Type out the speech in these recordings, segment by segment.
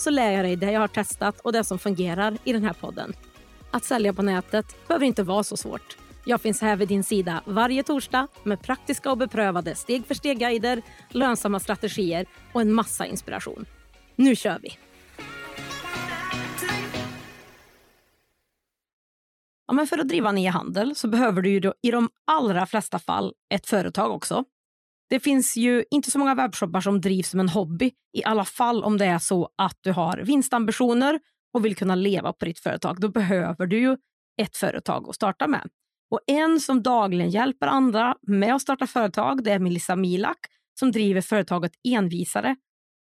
så lär jag dig det jag har testat och det som fungerar i den här podden. Att sälja på nätet behöver inte vara så svårt. Jag finns här vid din sida varje torsdag med praktiska och beprövade steg för steg-guider, lönsamma strategier och en massa inspiration. Nu kör vi! Ja, men för att driva en e-handel så behöver du ju i de allra flesta fall ett företag också. Det finns ju inte så många webbshoppar som drivs som en hobby, i alla fall om det är så att du har vinstambitioner och vill kunna leva på ditt företag. Då behöver du ju ett företag att starta med. Och En som dagligen hjälper andra med att starta företag det är Melissa Milak som driver företaget Envisare.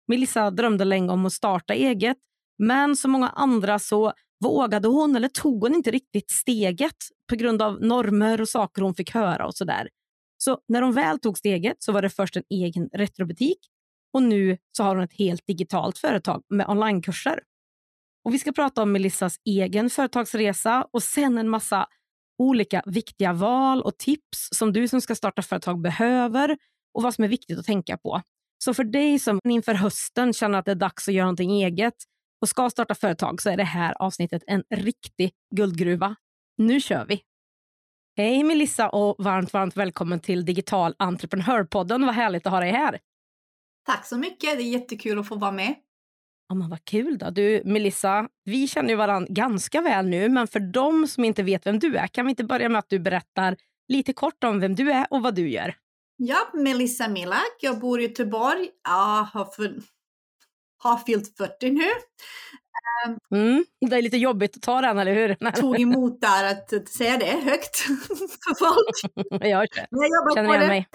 Melissa drömde länge om att starta eget, men som många andra så vågade hon eller tog hon inte riktigt steget på grund av normer och saker hon fick höra och sådär. Så när hon väl tog steget så var det först en egen retrobutik och nu så har hon ett helt digitalt företag med onlinekurser. Och vi ska prata om Melissas egen företagsresa och sen en massa olika viktiga val och tips som du som ska starta företag behöver och vad som är viktigt att tänka på. Så för dig som inför hösten känner att det är dags att göra någonting eget och ska starta företag så är det här avsnittet en riktig guldgruva. Nu kör vi! Hej Melissa och varmt, varmt välkommen till Digital entreprenörpodden. Vad härligt att ha dig här. Tack så mycket. Det är jättekul att få vara med. Ja, men vad kul då. Du Melissa, vi känner ju varandra ganska väl nu, men för de som inte vet vem du är, kan vi inte börja med att du berättar lite kort om vem du är och vad du gör? Ja, Melissa Milak. Jag bor i Göteborg. Jag har, för, har fyllt 40 nu. Mm, det är lite jobbigt att ta den, eller hur? Tog emot där att säga det högt för folk. jag Känner igen mig.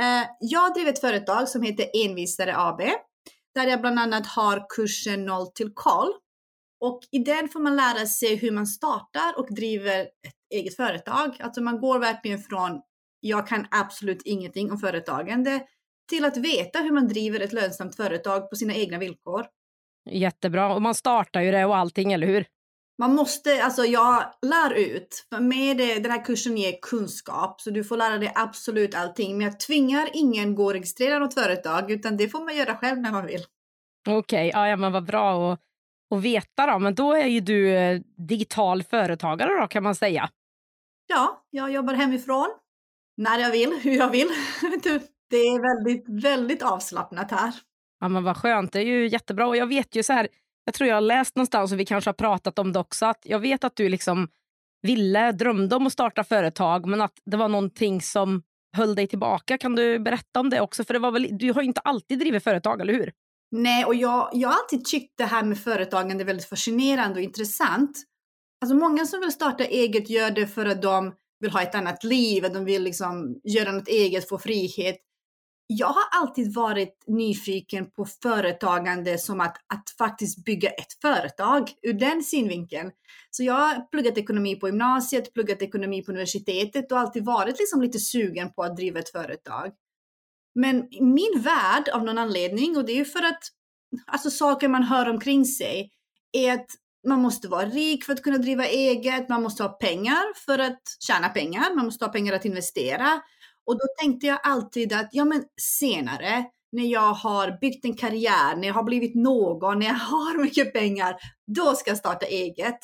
Ehm, jag driver ett företag som heter Envisare AB där jag bland annat har kursen Noll till koll. Och i den får man lära sig hur man startar och driver ett eget företag. Alltså man går verkligen från jag kan absolut ingenting om företagande till att veta hur man driver ett lönsamt företag på sina egna villkor. Jättebra. Och man startar ju det och allting, eller hur? Man måste, alltså jag lär ut. För med det, den här kursen ger kunskap, så du får lära dig absolut allting. Men jag tvingar ingen gå och registrera något företag, utan det får man göra själv när man vill. Okej, okay, ja, men vad bra att, att veta då. Men då är ju du eh, digital företagare då, kan man säga. Ja, jag jobbar hemifrån. När jag vill, hur jag vill. det är väldigt, väldigt avslappnat här. Ja, men vad skönt. Det är ju jättebra. Och jag vet ju så här, jag tror jag har läst någonstans och vi kanske har pratat om det också, att jag vet att du liksom ville, drömde om att starta företag, men att det var någonting som höll dig tillbaka. Kan du berätta om det också? För det var väl, du har ju inte alltid drivit företag, eller hur? Nej, och jag, jag har alltid tyckt det här med företagande är väldigt fascinerande och intressant. Alltså många som vill starta eget gör det för att de vill ha ett annat liv, att de vill liksom göra något eget, få frihet jag har alltid varit nyfiken på företagande som att, att faktiskt bygga ett företag ur den synvinkeln. Så jag har pluggat ekonomi på gymnasiet, pluggat ekonomi på universitetet och alltid varit liksom lite sugen på att driva ett företag. Men min värld av någon anledning, och det är ju för att alltså saker man hör omkring sig, är att man måste vara rik för att kunna driva eget, man måste ha pengar för att tjäna pengar, man måste ha pengar att investera. Och då tänkte jag alltid att ja, men senare när jag har byggt en karriär, när jag har blivit någon, när jag har mycket pengar, då ska jag starta eget.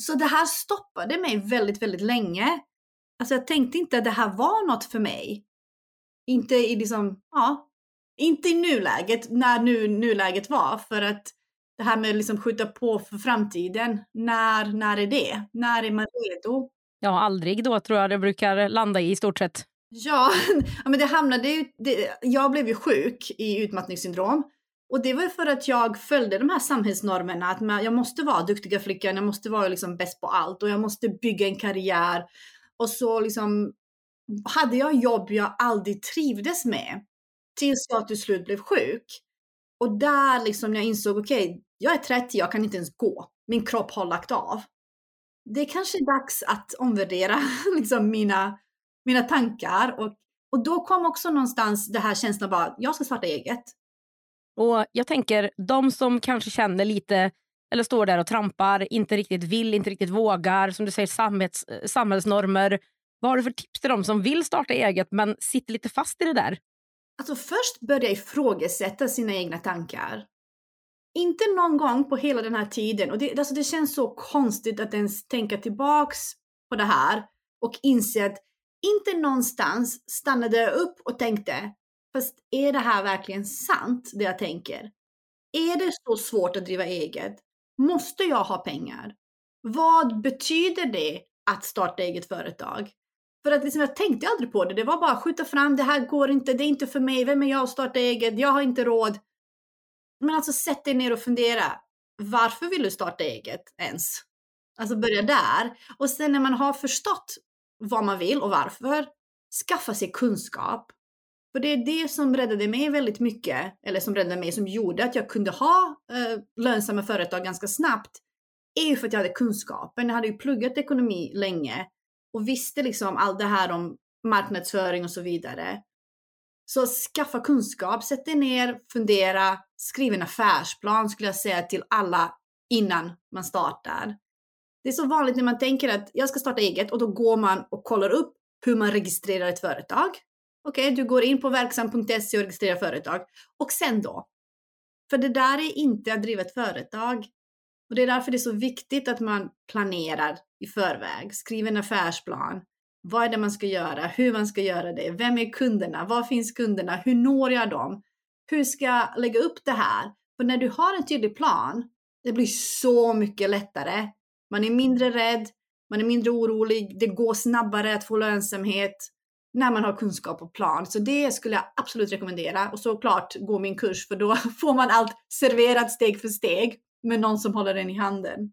Så det här stoppade mig väldigt, väldigt länge. Alltså jag tänkte inte att det här var något för mig. Inte i liksom, ja, inte i nuläget, när nu nuläget var, för att det här med att liksom skjuta på för framtiden, när, när är det? När är man redo? Ja, aldrig då tror jag det brukar landa i i stort sett. Ja, men det hamnade ju, det, jag blev ju sjuk i utmattningssyndrom. Och det var för att jag följde de här samhällsnormerna, att man, jag måste vara duktiga flickan, jag måste vara liksom bäst på allt och jag måste bygga en karriär. Och så liksom hade jag jobb jag aldrig trivdes med. Tills jag till slut blev sjuk. Och där liksom jag insåg, okej, okay, jag är 30, jag kan inte ens gå. Min kropp har lagt av. Det är kanske är dags att omvärdera liksom, mina, mina tankar. Och, och då kom också någonstans det här känslan bara, jag ska starta eget. Och jag tänker, de som kanske känner lite, eller står där och trampar, inte riktigt vill, inte riktigt vågar, som du säger, samhälls, samhällsnormer. Vad har du för tips till dem som vill starta eget men sitter lite fast i det där? Alltså först börja ifrågasätta sina egna tankar. Inte någon gång på hela den här tiden, och det, alltså det känns så konstigt att ens tänka tillbaks på det här och inse att inte någonstans stannade jag upp och tänkte, fast är det här verkligen sant, det jag tänker? Är det så svårt att driva eget? Måste jag ha pengar? Vad betyder det att starta eget företag? För att liksom, jag tänkte aldrig på det. Det var bara att skjuta fram, det här går inte, det är inte för mig, vem är jag att starta eget, jag har inte råd. Men alltså sätt dig ner och fundera. Varför vill du starta eget ens? Alltså börja där. Och sen när man har förstått vad man vill och varför, skaffa sig kunskap. För det är det som räddade mig väldigt mycket, eller som räddade mig, som gjorde att jag kunde ha eh, lönsamma företag ganska snabbt, är ju för att jag hade kunskapen. Jag hade ju pluggat ekonomi länge och visste liksom allt det här om marknadsföring och så vidare. Så skaffa kunskap, sätt dig ner, fundera, skriv en affärsplan skulle jag säga till alla innan man startar. Det är så vanligt när man tänker att jag ska starta eget och då går man och kollar upp hur man registrerar ett företag. Okej, okay, du går in på verksam.se och registrerar företag. Och sen då? För det där är inte att driva ett företag. Och det är därför det är så viktigt att man planerar i förväg, skriver en affärsplan. Vad är det man ska göra? Hur man ska göra det? Vem är kunderna? Var finns kunderna? Hur når jag dem? Hur ska jag lägga upp det här? För när du har en tydlig plan, det blir så mycket lättare. Man är mindre rädd, man är mindre orolig, det går snabbare att få lönsamhet när man har kunskap och plan. Så det skulle jag absolut rekommendera. Och såklart gå min kurs för då får man allt serverat steg för steg med någon som håller den i handen.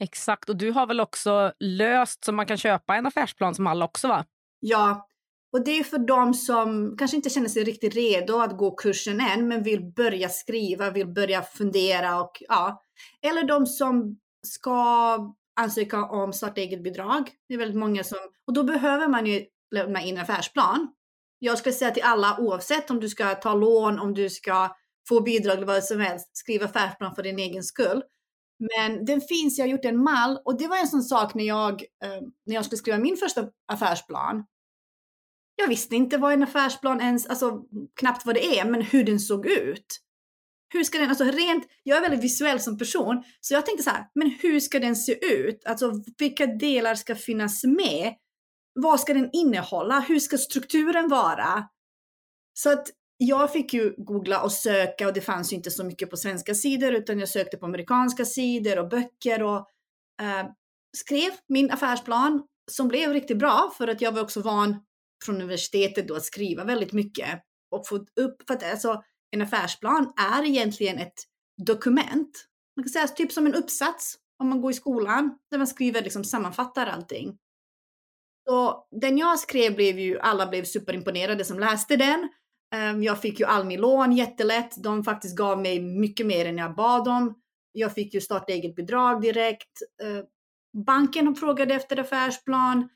Exakt, och du har väl också löst så man kan köpa en affärsplan som alla också va? Ja, och det är för de som kanske inte känner sig riktigt redo att gå kursen än, men vill börja skriva, vill börja fundera och ja. Eller de som ska ansöka om starta eget-bidrag. Det är väldigt många som, och då behöver man ju lämna in en affärsplan. Jag skulle säga till alla oavsett om du ska ta lån, om du ska få bidrag eller vad som helst, skriva affärsplan för din egen skull. Men den finns, jag har gjort en mall och det var en sån sak när jag, eh, när jag skulle skriva min första affärsplan. Jag visste inte vad en affärsplan ens, alltså knappt vad det är, men hur den såg ut. Hur ska den, alltså rent, jag är väldigt visuell som person, så jag tänkte så här, men hur ska den se ut? Alltså vilka delar ska finnas med? Vad ska den innehålla? Hur ska strukturen vara? Så att jag fick ju googla och söka och det fanns ju inte så mycket på svenska sidor utan jag sökte på amerikanska sidor och böcker och eh, skrev min affärsplan som blev riktigt bra för att jag var också van från universitetet då att skriva väldigt mycket och få upp, för att alltså en affärsplan är egentligen ett dokument. Man kan säga typ som en uppsats om man går i skolan där man skriver liksom sammanfattar allting. Så den jag skrev blev ju, alla blev superimponerade som läste den Ehm, jag fick ju Almi-lån jättelätt. De faktiskt gav mig mycket mer än jag bad om. Jag fick ju starta eget bidrag direkt. Ehm, banken frågade efter affärsplan.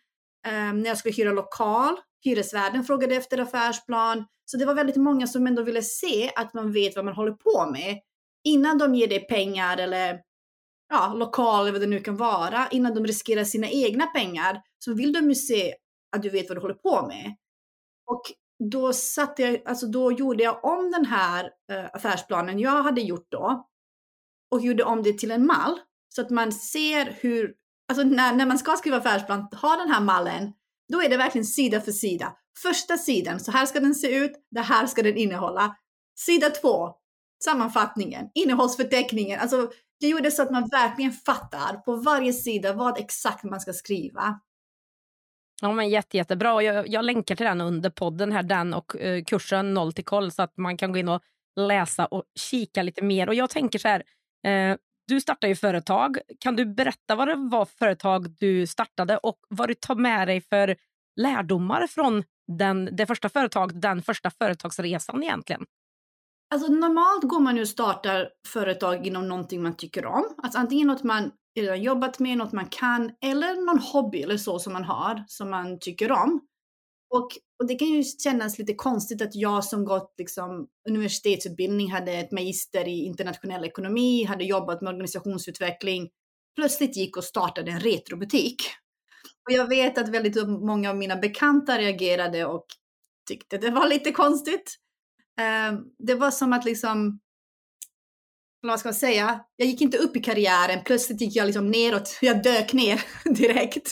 Ehm, när jag skulle hyra lokal, hyresvärden frågade efter affärsplan. Så det var väldigt många som ändå ville se att man vet vad man håller på med innan de ger dig pengar eller ja, lokal eller vad det nu kan vara, innan de riskerar sina egna pengar, så vill de ju se att du vet vad du håller på med. Och då, satte jag, alltså då gjorde jag om den här eh, affärsplanen jag hade gjort då och gjorde om det till en mall så att man ser hur, alltså när, när man ska skriva affärsplan, ha den här mallen, då är det verkligen sida för sida. Första sidan, så här ska den se ut, det här ska den innehålla. Sida två, sammanfattningen, innehållsförteckningen. Alltså, det gjorde så att man verkligen fattar på varje sida vad exakt man ska skriva. Ja, men jätte, jättebra. Jag, jag länkar till den under podden, här, den och eh, kursen Noll till koll så att man kan gå in och läsa och kika lite mer. Och Jag tänker så här, eh, du startar ju företag. Kan du berätta vad det var för företag du startade och vad du tar med dig för lärdomar från den, det första företaget, den första företagsresan egentligen? Alltså normalt går man ju och startar företag inom någonting man tycker om. Alltså antingen något man redan jobbat med, något man kan, eller någon hobby eller så som man har, som man tycker om. Och, och det kan ju kännas lite konstigt att jag som gått liksom, universitetsutbildning, hade ett magister i internationell ekonomi, hade jobbat med organisationsutveckling, plötsligt gick och startade en retrobutik. Och jag vet att väldigt många av mina bekanta reagerade och tyckte det var lite konstigt. Ehm, det var som att liksom, vad ska man säga, jag gick inte upp i karriären, plötsligt gick jag liksom neråt, jag dök ner direkt.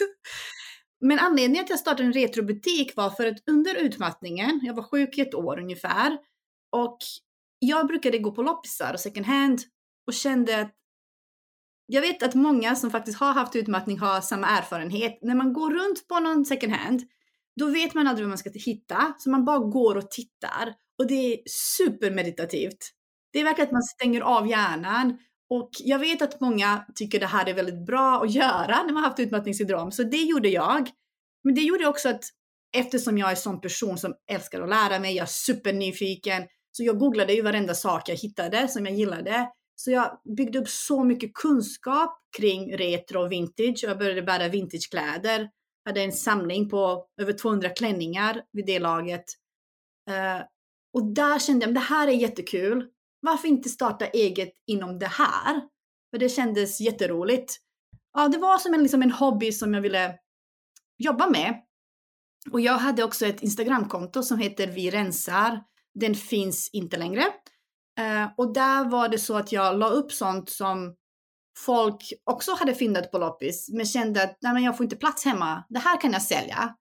Men anledningen till att jag startade en retrobutik var för att under utmattningen, jag var sjuk i ett år ungefär, och jag brukade gå på loppisar och second hand och kände att jag vet att många som faktiskt har haft utmattning har samma erfarenhet. När man går runt på någon second hand, då vet man aldrig vad man ska hitta, så man bara går och tittar. Och det är supermeditativt. Det är verkligen att man stänger av hjärnan. Och jag vet att många tycker det här är väldigt bra att göra när man har haft utmattningssyndrom, så det gjorde jag. Men det gjorde också att eftersom jag är en sån person som älskar att lära mig, jag är supernyfiken, så jag googlade ju varenda sak jag hittade som jag gillade. Så jag byggde upp så mycket kunskap kring retro och vintage. Jag började bära vintagekläder. Jag hade en samling på över 200 klänningar vid det laget. Uh, och där kände jag, det här är jättekul. Varför inte starta eget inom det här? För det kändes jätteroligt. Ja, det var som en, liksom en hobby som jag ville jobba med. Och jag hade också ett Instagramkonto som heter Vi rensar. Den finns inte längre. Uh, och där var det så att jag la upp sånt som folk också hade fyndat på loppis, men kände att Nej, men jag får inte plats hemma. Det här kan jag sälja.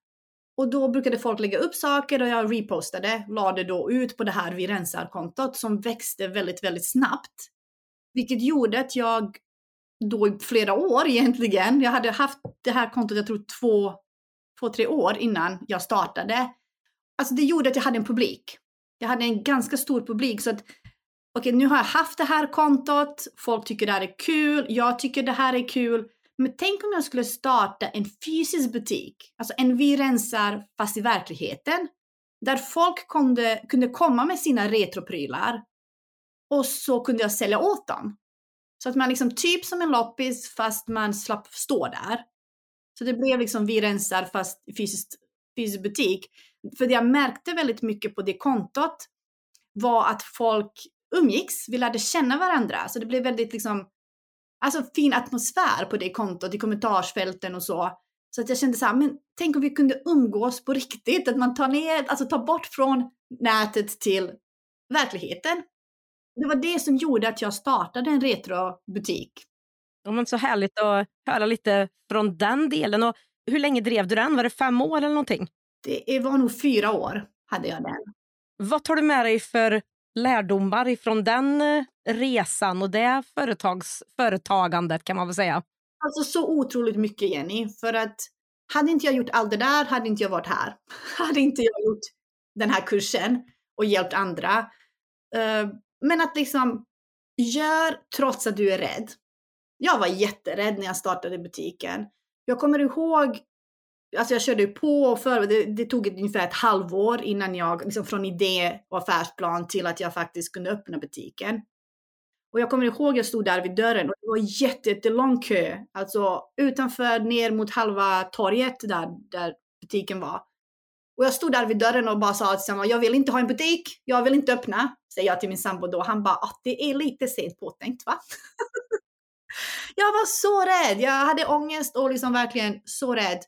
Och då brukade folk lägga upp saker och jag repostade, lade då ut på det här Vi rensar-kontot som växte väldigt, väldigt snabbt. Vilket gjorde att jag då i flera år egentligen, jag hade haft det här kontot jag tror två, två, tre år innan jag startade. Alltså det gjorde att jag hade en publik. Jag hade en ganska stor publik så att okej, nu har jag haft det här kontot, folk tycker det här är kul, jag tycker det här är kul. Men tänk om jag skulle starta en fysisk butik, alltså en vi rensar fast i verkligheten. Där folk kunde, kunde komma med sina retroprylar och så kunde jag sälja åt dem. Så att man liksom typ som en loppis fast man slapp stå där. Så det blev liksom vi rensar fast i fysisk, fysisk butik. För det jag märkte väldigt mycket på det kontot var att folk umgicks, vi lärde känna varandra. Så det blev väldigt liksom, alltså fin atmosfär på det kontot, i kommentarsfälten och så. Så att jag kände så här, men tänk om vi kunde umgås på riktigt, att man tar ner, alltså tar bort från nätet till verkligheten. Det var det som gjorde att jag startade en retrobutik. Ja, men så härligt att höra lite från den delen. Och hur länge drev du den? Var det fem år eller någonting? Det var nog fyra år hade jag den. Vad tar du med dig för lärdomar ifrån den eh, resan och det företags, företagandet kan man väl säga? Alltså så otroligt mycket Jenny, för att hade inte jag gjort allt det där hade inte jag varit här. Hade inte jag gjort den här kursen och hjälpt andra. Eh, men att liksom, gör trots att du är rädd. Jag var jätterädd när jag startade butiken. Jag kommer ihåg Alltså jag körde på och för, det, det, tog ungefär ett halvår innan jag, liksom från idé och affärsplan till att jag faktiskt kunde öppna butiken. Och jag kommer ihåg jag stod där vid dörren och det var jättelång kö. Alltså utanför ner mot halva torget där, där butiken var. Och jag stod där vid dörren och bara sa att jag vill inte ha en butik, jag vill inte öppna. Säger jag till min sambo då. Han bara, att det är lite sent påtänkt va? jag var så rädd, jag hade ångest och liksom verkligen så rädd.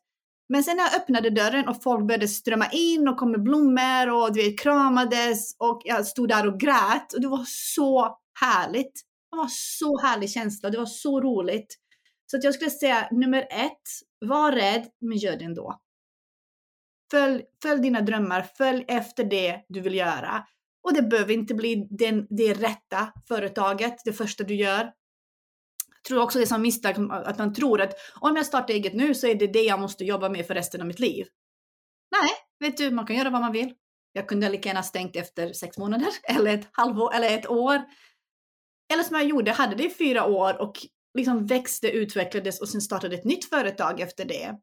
Men sen när jag öppnade dörren och folk började strömma in och kom med blommor och du vet, kramades och jag stod där och grät och det var så härligt. Det var så härlig känsla, det var så roligt. Så att jag skulle säga nummer ett, var rädd men gör det ändå. Följ, följ dina drömmar, följ efter det du vill göra. Och det behöver inte bli den, det rätta företaget, det första du gör Jag tror också det är som misstag att man tror att om jag startar eget nu så är det det jag måste jobba med för resten av mitt liv. Nej, vet du, man kan göra vad man vill. Jag kunde lika gärna stängt efter sex månader eller ett halvår eller ett år. Eller som jag gjorde, hade det i fyra år och liksom växte, utvecklades och sen startade ett nytt företag efter det.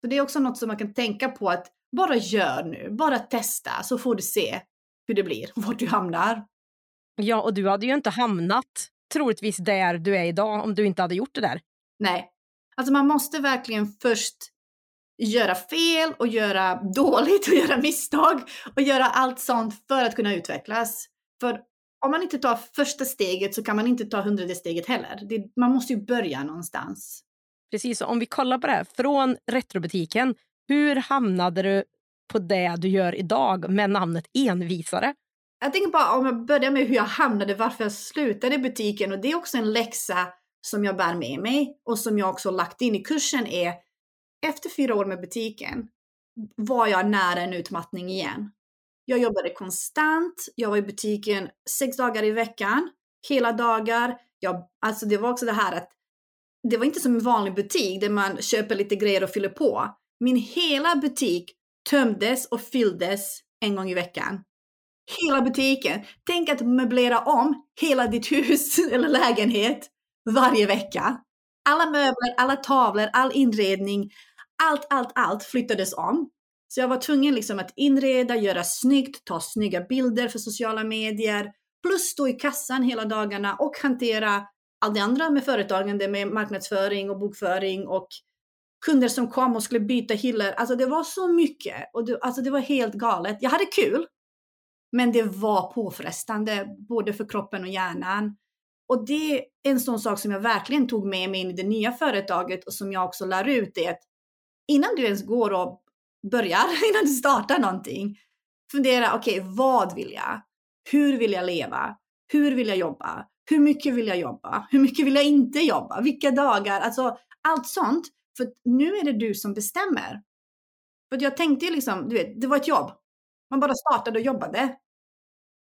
Så det är också något som man kan tänka på att bara gör nu, bara testa så får du se hur det blir, vart du hamnar. Ja, och du hade ju inte hamnat troligtvis där du är idag om du inte hade gjort det där. Nej. Alltså man måste verkligen först göra fel och göra dåligt och göra misstag och göra allt sånt för att kunna utvecklas. För om man inte tar första steget så kan man inte ta hundrade steget heller. Det, man måste ju börja någonstans. Precis, om vi kollar på det här, från retrobutiken, hur hamnade du på det du gör idag med namnet envisare? Jag tänker bara om jag börjar med hur jag hamnade, varför jag slutade i butiken och det är också en läxa som jag bär med mig och som jag också lagt in i kursen är efter fyra år med butiken var jag nära en utmattning igen. Jag jobbade konstant, jag var i butiken sex dagar i veckan, hela dagar. Jag, alltså det var också det här att det var inte som en vanlig butik där man köper lite grejer och fyller på. Min hela butik tömdes och fylldes en gång i veckan. Hela butiken. Tänk att möblera om hela ditt hus eller lägenhet varje vecka. Alla möbler, alla tavlor, all inredning, allt, allt, allt flyttades om. Så jag var tvungen liksom att inreda, göra snyggt, ta snygga bilder för sociala medier, plus stå i kassan hela dagarna och hantera allt det andra med företagande, med marknadsföring och bokföring och kunder som kom och skulle byta hyllor. Alltså det var så mycket och det, alltså det var helt galet. Jag hade kul, men det var påfrestande både för kroppen och hjärnan. Och det är en sån sak som jag verkligen tog med mig in i det nya företaget och som jag också lär ut det att innan du ens går och börjar, innan du startar någonting, fundera, okej, okay, vad vill jag? Hur vill jag leva? Hur vill jag jobba? Hur mycket vill jag jobba? Hur mycket vill jag inte jobba? Vilka dagar? Alltså allt sånt. För nu är det du som bestämmer. För jag tänkte liksom, du vet, det var ett jobb. Man bara startade och jobbade.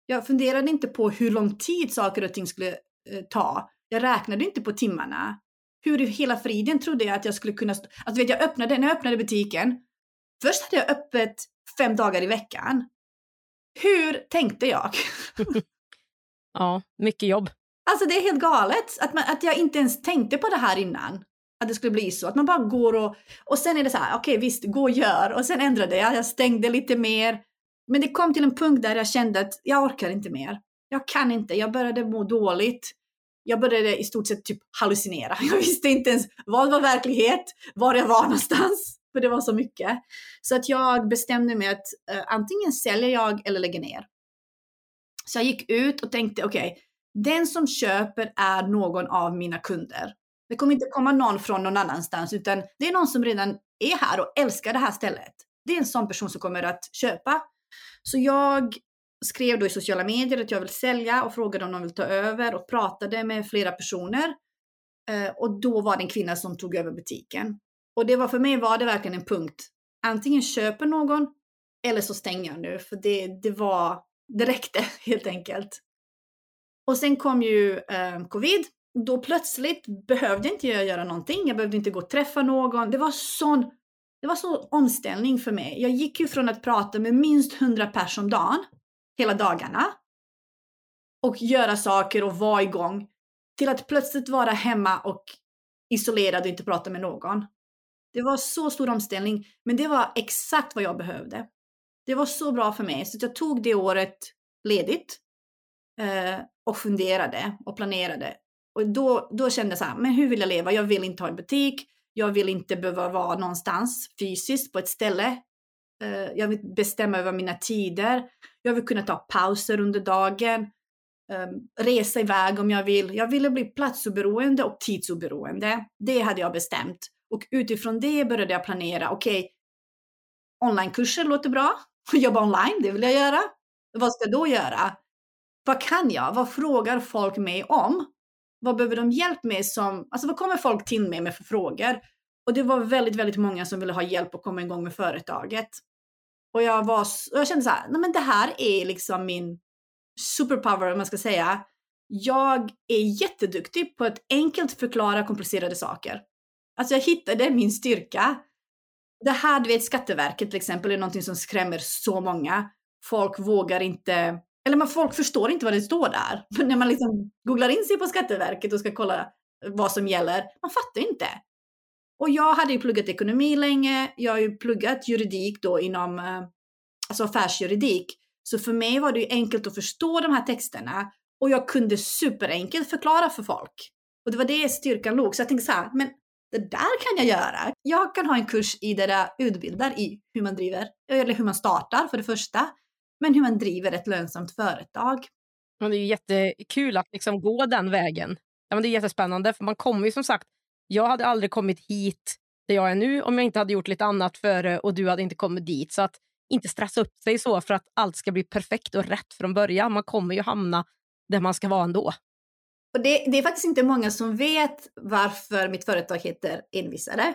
Jag funderade inte på hur lång tid saker och ting skulle eh, ta. Jag räknade inte på timmarna. Hur i hela friden trodde jag att jag skulle kunna... Alltså vet jag öppnade, när jag öppnade butiken, först hade jag öppet fem dagar i veckan. Hur tänkte jag? ja, mycket jobb. Alltså det är helt galet att, man, att jag inte ens tänkte på det här innan. Att det skulle bli så. Att man bara går och... Och sen är det så här, okej okay, visst, gå och gör. Och sen ändrade jag. Jag stängde lite mer. Men det kom till en punkt där jag kände att jag orkar inte mer. Jag kan inte. Jag började må dåligt. Jag började i stort sett typ hallucinera. Jag visste inte ens vad var verklighet, var jag var någonstans. För det var så mycket. Så att jag bestämde mig att uh, antingen säljer jag eller lägger ner. Så jag gick ut och tänkte, okej, okay, den som köper är någon av mina kunder. Det kommer inte komma någon från någon annanstans, utan det är någon som redan är här och älskar det här stället. Det är en sån person som kommer att köpa. Så jag skrev då i sociala medier att jag vill sälja och frågade om de vill ta över och pratade med flera personer. Eh, och då var det en kvinna som tog över butiken. Och det var för mig var det verkligen en punkt. Antingen köper någon eller så stänger jag nu, för det, det var, det räckte helt enkelt. Och sen kom ju eh, covid. Då plötsligt behövde inte jag göra någonting. Jag behövde inte gå och träffa någon. Det var sån det var sån omställning för mig. Jag gick ju från att prata med minst 100 pers om dagen, hela dagarna, och göra saker och vara igång, till att plötsligt vara hemma och isolerad och inte prata med någon. Det var så stor omställning, men det var exakt vad jag behövde. Det var så bra för mig, så jag tog det året ledigt eh, och funderade och planerade. Och då, då kände jag så här, men hur vill jag leva? Jag vill inte ha en butik. Jag vill inte behöva vara någonstans fysiskt på ett ställe. Eh, jag vill bestämma över mina tider. Jag vill kunna ta pauser under dagen. eh, resa iväg om jag vill. Jag ville bli platsoberoende och tidsoberoende. Det hade jag bestämt. Och utifrån det började jag planera. Okej, okay, onlinekurser låter bra. Jobba online, det vill jag göra. Vad ska jag då göra? Vad kan jag? Vad frågar folk mig om? Vad behöver de hjälp med som, alltså vad kommer folk till mig med för frågor? Och det var väldigt, väldigt många som ville ha hjälp att komma igång med företaget. Och jag var, och jag kände så här, nej men det här är liksom min superpower om man ska säga. Jag är jätteduktig på att enkelt förklara komplicerade saker. Alltså jag hittade min styrka. Det här, du vet Skatteverket till exempel, är någonting som skrämmer så många. Folk vågar inte eller man, folk förstår inte vad det står där. Men när man liksom googlar in sig på Skatteverket och ska kolla vad som gäller, man fattar inte. Och jag hade ju pluggat ekonomi länge, jag har ju pluggat juridik då inom eh, alltså affärsjuridik. Så för mig var det ju enkelt att förstå de här texterna Och jag kunde superenkelt förklara för folk. Och det var det styrkan låg. Så jag tänkte så här, men det där kan jag göra. Jag kan ha en kurs i där jag utbildar i hur man driver, eller hur man startar för det första, men hur man driver ett lönsamt företag. Men det är ju jättekul att liksom gå den vägen. Ja, men det är jättespännande, för man kommer ju som sagt... Jag hade aldrig kommit hit där jag är nu om jag inte hade gjort lite annat före och du hade inte kommit dit. Så att inte stressa upp sig så för att allt ska bli perfekt och rätt från början. Man kommer ju hamna där man ska vara ändå. Och det, det är faktiskt inte många som vet varför mitt företag heter Envisare.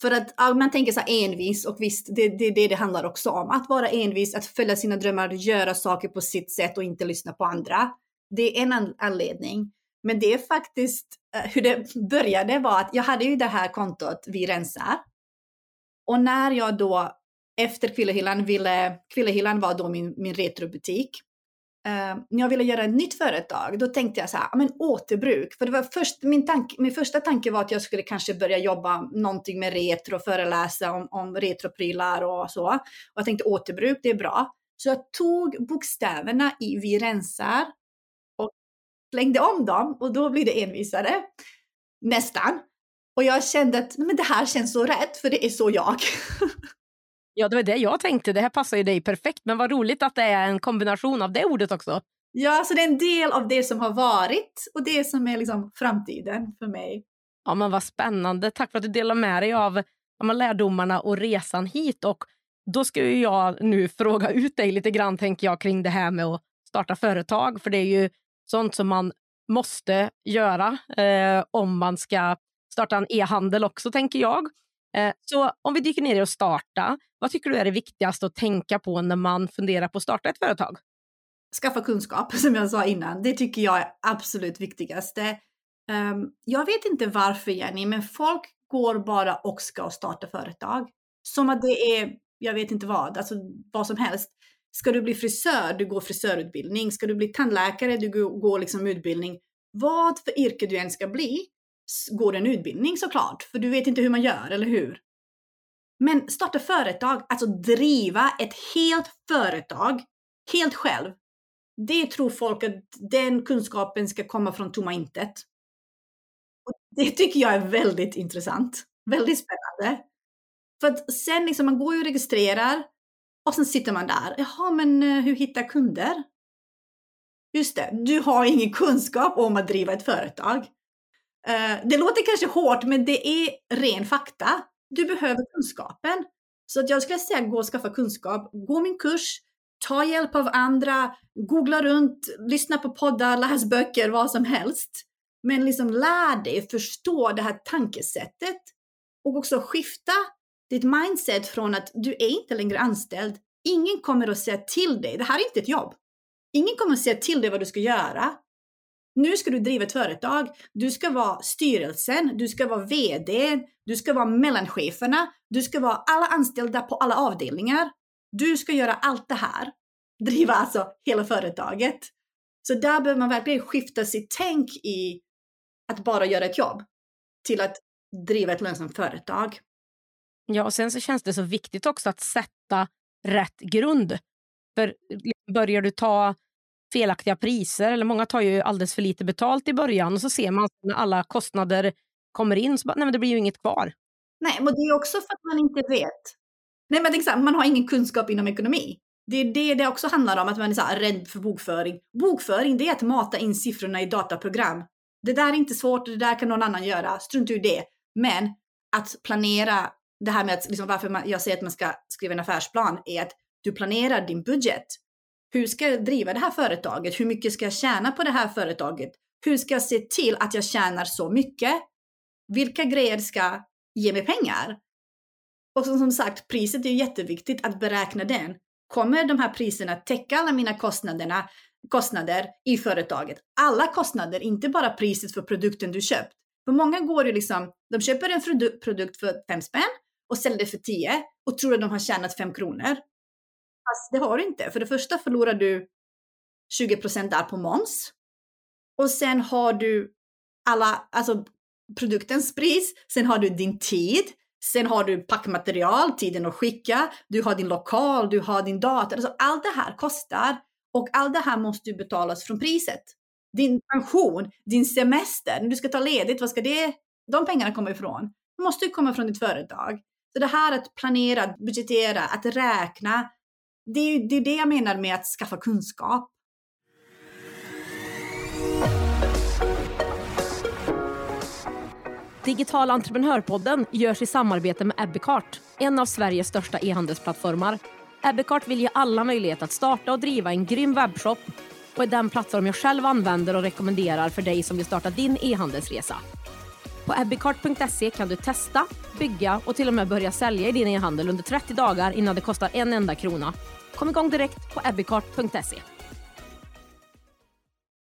För att ja, man tänker så här envis och visst, det är det, det det handlar också om. Att vara envis, att följa sina drömmar, göra saker på sitt sätt och inte lyssna på andra. Det är en anledning. Men det är faktiskt eh, hur det började var att jag hade ju det här kontot Vi rensar. Och när jag då efter Kvillehyllan ville, Kvillehyllan var då min, min retrobutik. Uh, när jag ville göra ett nytt företag, då tänkte jag så här, men återbruk. För det var först, min, tank, min första tanke var att jag skulle kanske börja jobba någonting med retro, föreläsa om, om retroprylar och så. Och jag tänkte återbruk, det är bra. Så jag tog bokstäverna i Vi rensar och slängde om dem och då blir det envisare. Nästan. Och jag kände att men det här känns så rätt, för det är så jag. Ja, det var det jag tänkte. Det här passar ju dig perfekt. Men vad roligt att det är en kombination av det ordet också. Ja, så det är en del av det som har varit och det som är liksom framtiden för mig. Ja, men vad spännande. Tack för att du delar med dig av ja, lärdomarna och resan hit. Och då ska ju jag nu fråga ut dig lite grann tänker jag kring det här med att starta företag. För det är ju sånt som man måste göra eh, om man ska starta en e-handel också, tänker jag. Eh, så om vi dyker ner i att starta, vad tycker du är det viktigaste att tänka på när man funderar på att starta ett företag? Skaffa kunskap, som jag sa innan. Det tycker jag är absolut viktigaste. Ehm, jag vet inte varför Jenny, men folk går bara och ska starta företag. Som att det är, jag vet inte vad, alltså vad som helst. Ska du bli frisör, du går frisörutbildning. Ska du bli tandläkare, du går liksom utbildning. Vad för yrke du än ska bli, går en utbildning såklart, för du vet inte hur man gör, eller hur? Men starta företag, alltså driva ett helt företag helt själv. Det tror folk att den kunskapen ska komma från tomma intet. Och det tycker jag är väldigt intressant. Väldigt spännande. För att sen liksom, man går ju och registrerar och sen sitter man där. Jaha, men eh, hur hittar kunder? Just det, du har ingen kunskap om att driva ett företag. Eh, det låter kanske hårt, men det är ren fakta. Du behöver kunskapen. Så att jag skulle säga gå och skaffa kunskap. Gå min kurs, ta hjälp av andra, googla runt, lyssna på poddar, läs böcker, vad som helst. Men liksom lär dig förstå det här tankesättet och också skifta ditt mindset från att du är inte längre anställd. Ingen kommer att säga till dig, det här är inte ett jobb. Ingen kommer att säga till dig vad du ska göra. Nu ska du driva ett företag. Du ska vara styrelsen, du ska vara VD, du ska vara mellancheferna, du ska vara alla anställda på alla avdelningar. Du ska göra allt det här. Driva alltså hela företaget. Så där behöver man verkligen skifta sitt tänk i att bara göra ett jobb till att driva ett lönsamt företag. Ja, och sen så känns det så viktigt också att sätta rätt grund. För liksom, börjar du ta felaktiga priser. Eller många tar ju alldeles för lite betalt i början och så ser man när alla kostnader kommer in så bara, nej men det blir ju inget kvar. Nej, men det är också för att man inte vet. Nej, men exakt, man har ingen kunskap inom ekonomi. Det är det det också handlar om, att man är så här rädd för bokföring. Bokföring, det är att mata in siffrorna i dataprogram. Det där är inte svårt, det där kan någon annan göra. Strunt i det. Men att planera, det här med att, liksom, varför man, jag säger att man ska skriva en affärsplan, är att du planerar din budget hur ska jag driva det här företaget? Hur mycket ska jag tjäna på det här företaget? Hur ska jag se till att jag tjänar så mycket? Vilka grejer ska ge mig pengar? Och som sagt, priset är jätteviktigt att beräkna den. Kommer de här priserna täcka alla mina kostnaderna, kostnader i företaget? Alla kostnader, inte bara priset för produkten du köpt. För många går ju liksom, de köper en produkt för fem spänn och säljer det för tio och tror att de har tjänat fem kronor. Fast det har du inte. För det första förlorar du 20 där på moms. Och sen har du alla, alltså produktens pris, sen har du din tid, sen har du packmaterial, tiden att skicka, du har din lokal, du har din dator. Alltså allt det här kostar. Och allt det här måste ju betalas från priset. Din pension, din semester, när du ska ta ledigt, vad ska det, de pengarna komma ifrån? De måste ju komma från ditt företag. Så det här att planera, budgetera, att räkna, det är ju det, är det jag menar med att skaffa kunskap. Digital entreprenörpodden görs i samarbete med Ebbecart, en av Sveriges största e-handelsplattformar. Ebbecart vill ge alla möjlighet att starta och driva en grym webbshop och är den plattform jag själv använder och rekommenderar för dig som vill starta din e-handelsresa. På ebbecart.se kan du testa, bygga och till och med börja sälja i din e-handel under 30 dagar innan det kostar en enda krona. Kom igång direkt på ebbecart.se.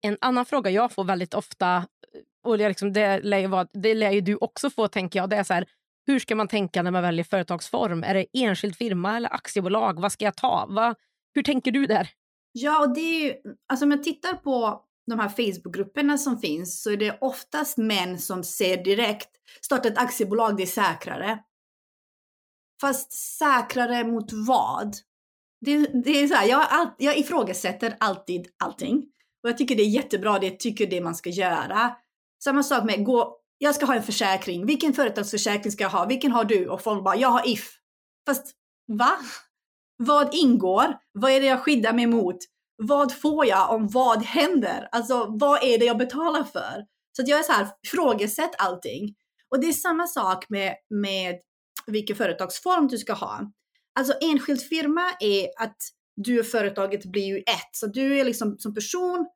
En annan fråga jag får väldigt ofta, och det, liksom, det, lär ju vara, det lär ju du också få, tänker jag, det är så här, hur ska man tänka när man väljer företagsform? Är det enskild firma eller aktiebolag? Vad ska jag ta? Va, hur tänker du där? Ja, och det är ju, alltså om jag tittar på de här Facebookgrupperna som finns så är det oftast män som ser direkt, starta ett aktiebolag, det är säkrare. Fast säkrare mot vad? Det, det är så här, jag, all, jag ifrågasätter alltid allting. Och jag tycker det är jättebra, det tycker det man ska göra. Samma sak med, gå, jag ska ha en försäkring. Vilken företagsförsäkring ska jag ha? Vilken har du? Och folk bara, jag har If. Fast va? Vad ingår? Vad är det jag skyddar mig mot? Vad får jag om vad händer? Alltså vad är det jag betalar för? Så att jag är så här, frågesätt allting. Och det är samma sak med, med vilken företagsform du ska ha. Alltså enskild firma är att du och företaget blir ju ett. Så du är liksom som person,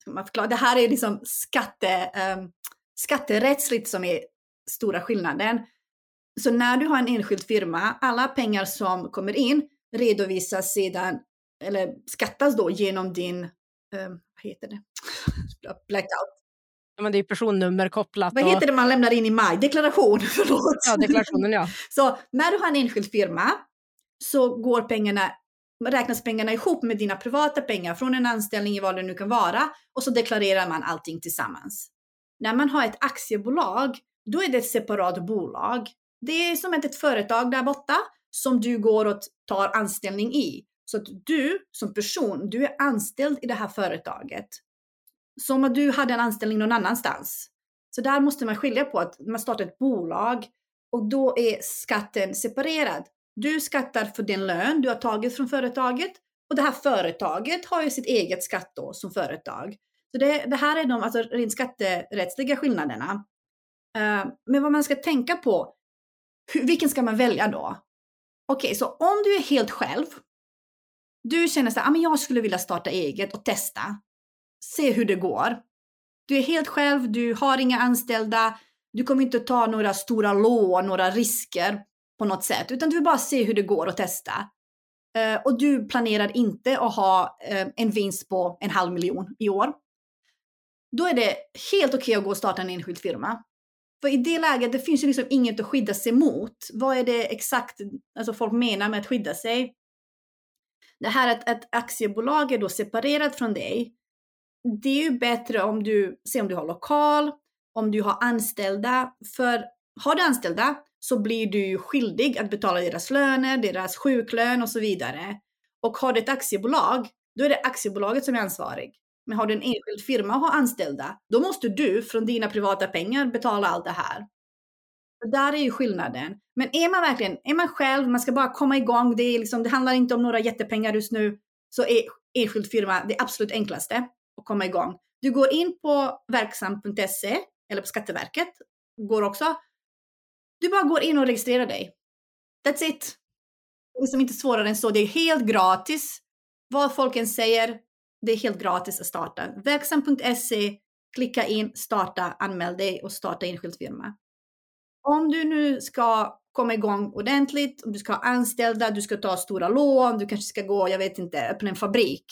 ska man förklara, det här är liksom skatte, um, skatterättsligt som är stora skillnaden. Så när du har en enskild firma, alla pengar som kommer in redovisas sedan, eller skattas då genom din, um, vad heter det? Blackout. Ja, men det är personnummer kopplat. Vad heter det man lämnar in i maj? Deklaration, förlåt. Ja, deklarationen ja. Så när du har en enskild firma så går pengarna, räknas pengarna ihop med dina privata pengar från en anställning i vad det nu kan vara och så deklarerar man allting tillsammans. När man har ett aktiebolag, då är det ett separat bolag. Det är som ett företag där borta som du går och tar anställning i. Så att du som person, du är anställd i det här företaget. Som att du hade en anställning någon annanstans. Så där måste man skilja på att man startar ett bolag och då är skatten separerad. Du skattar för den lön du har tagit från företaget och det här företaget har ju sitt eget skatt då som företag. Så det, det här är de alltså, rent skatterättsliga skillnaderna. Uh, men vad man ska tänka på, hur, vilken ska man välja då? Okej, okay, så om du är helt själv, du känner så här, ah, men jag skulle vilja starta eget och testa, se hur det går. Du är helt själv, du har inga anställda, du kommer inte ta några stora lån, några risker på något sätt, utan du vill bara se hur det går och testa. Uh, och du planerar inte att ha uh, en vinst på en halv miljon i år. Då är det helt okej okay att gå och starta en enskild firma. För i det läget, det finns ju liksom inget att skydda sig mot. Vad är det exakt alltså folk menar med att skydda sig? Det här att ett aktiebolag är då separerat från dig. Det är ju bättre om du ser om du har lokal, om du har anställda. För har du anställda så blir du skyldig att betala deras löner, deras sjuklön och så vidare. Och har du ett aktiebolag, då är det aktiebolaget som är ansvarig. Men har du en enskild firma och har anställda, då måste du från dina privata pengar betala allt det här. Och där är ju skillnaden. Men är man verkligen, är man själv, man ska bara komma igång, det, är liksom, det handlar inte om några jättepengar just nu, så är enskild firma det absolut enklaste att komma igång. Du går in på verksam.se eller på Skatteverket, går också. Du bara går in och registrerar dig. That's it. Det är liksom inte svårare än så. Det är helt gratis. Vad folk än säger, det är helt gratis att starta. Verksam.se, klicka in, starta, anmäl dig och starta enskild firma. Om du nu ska komma igång ordentligt, om du ska ha anställda, du ska ta stora lån, du kanske ska gå, jag vet inte, öppna en fabrik.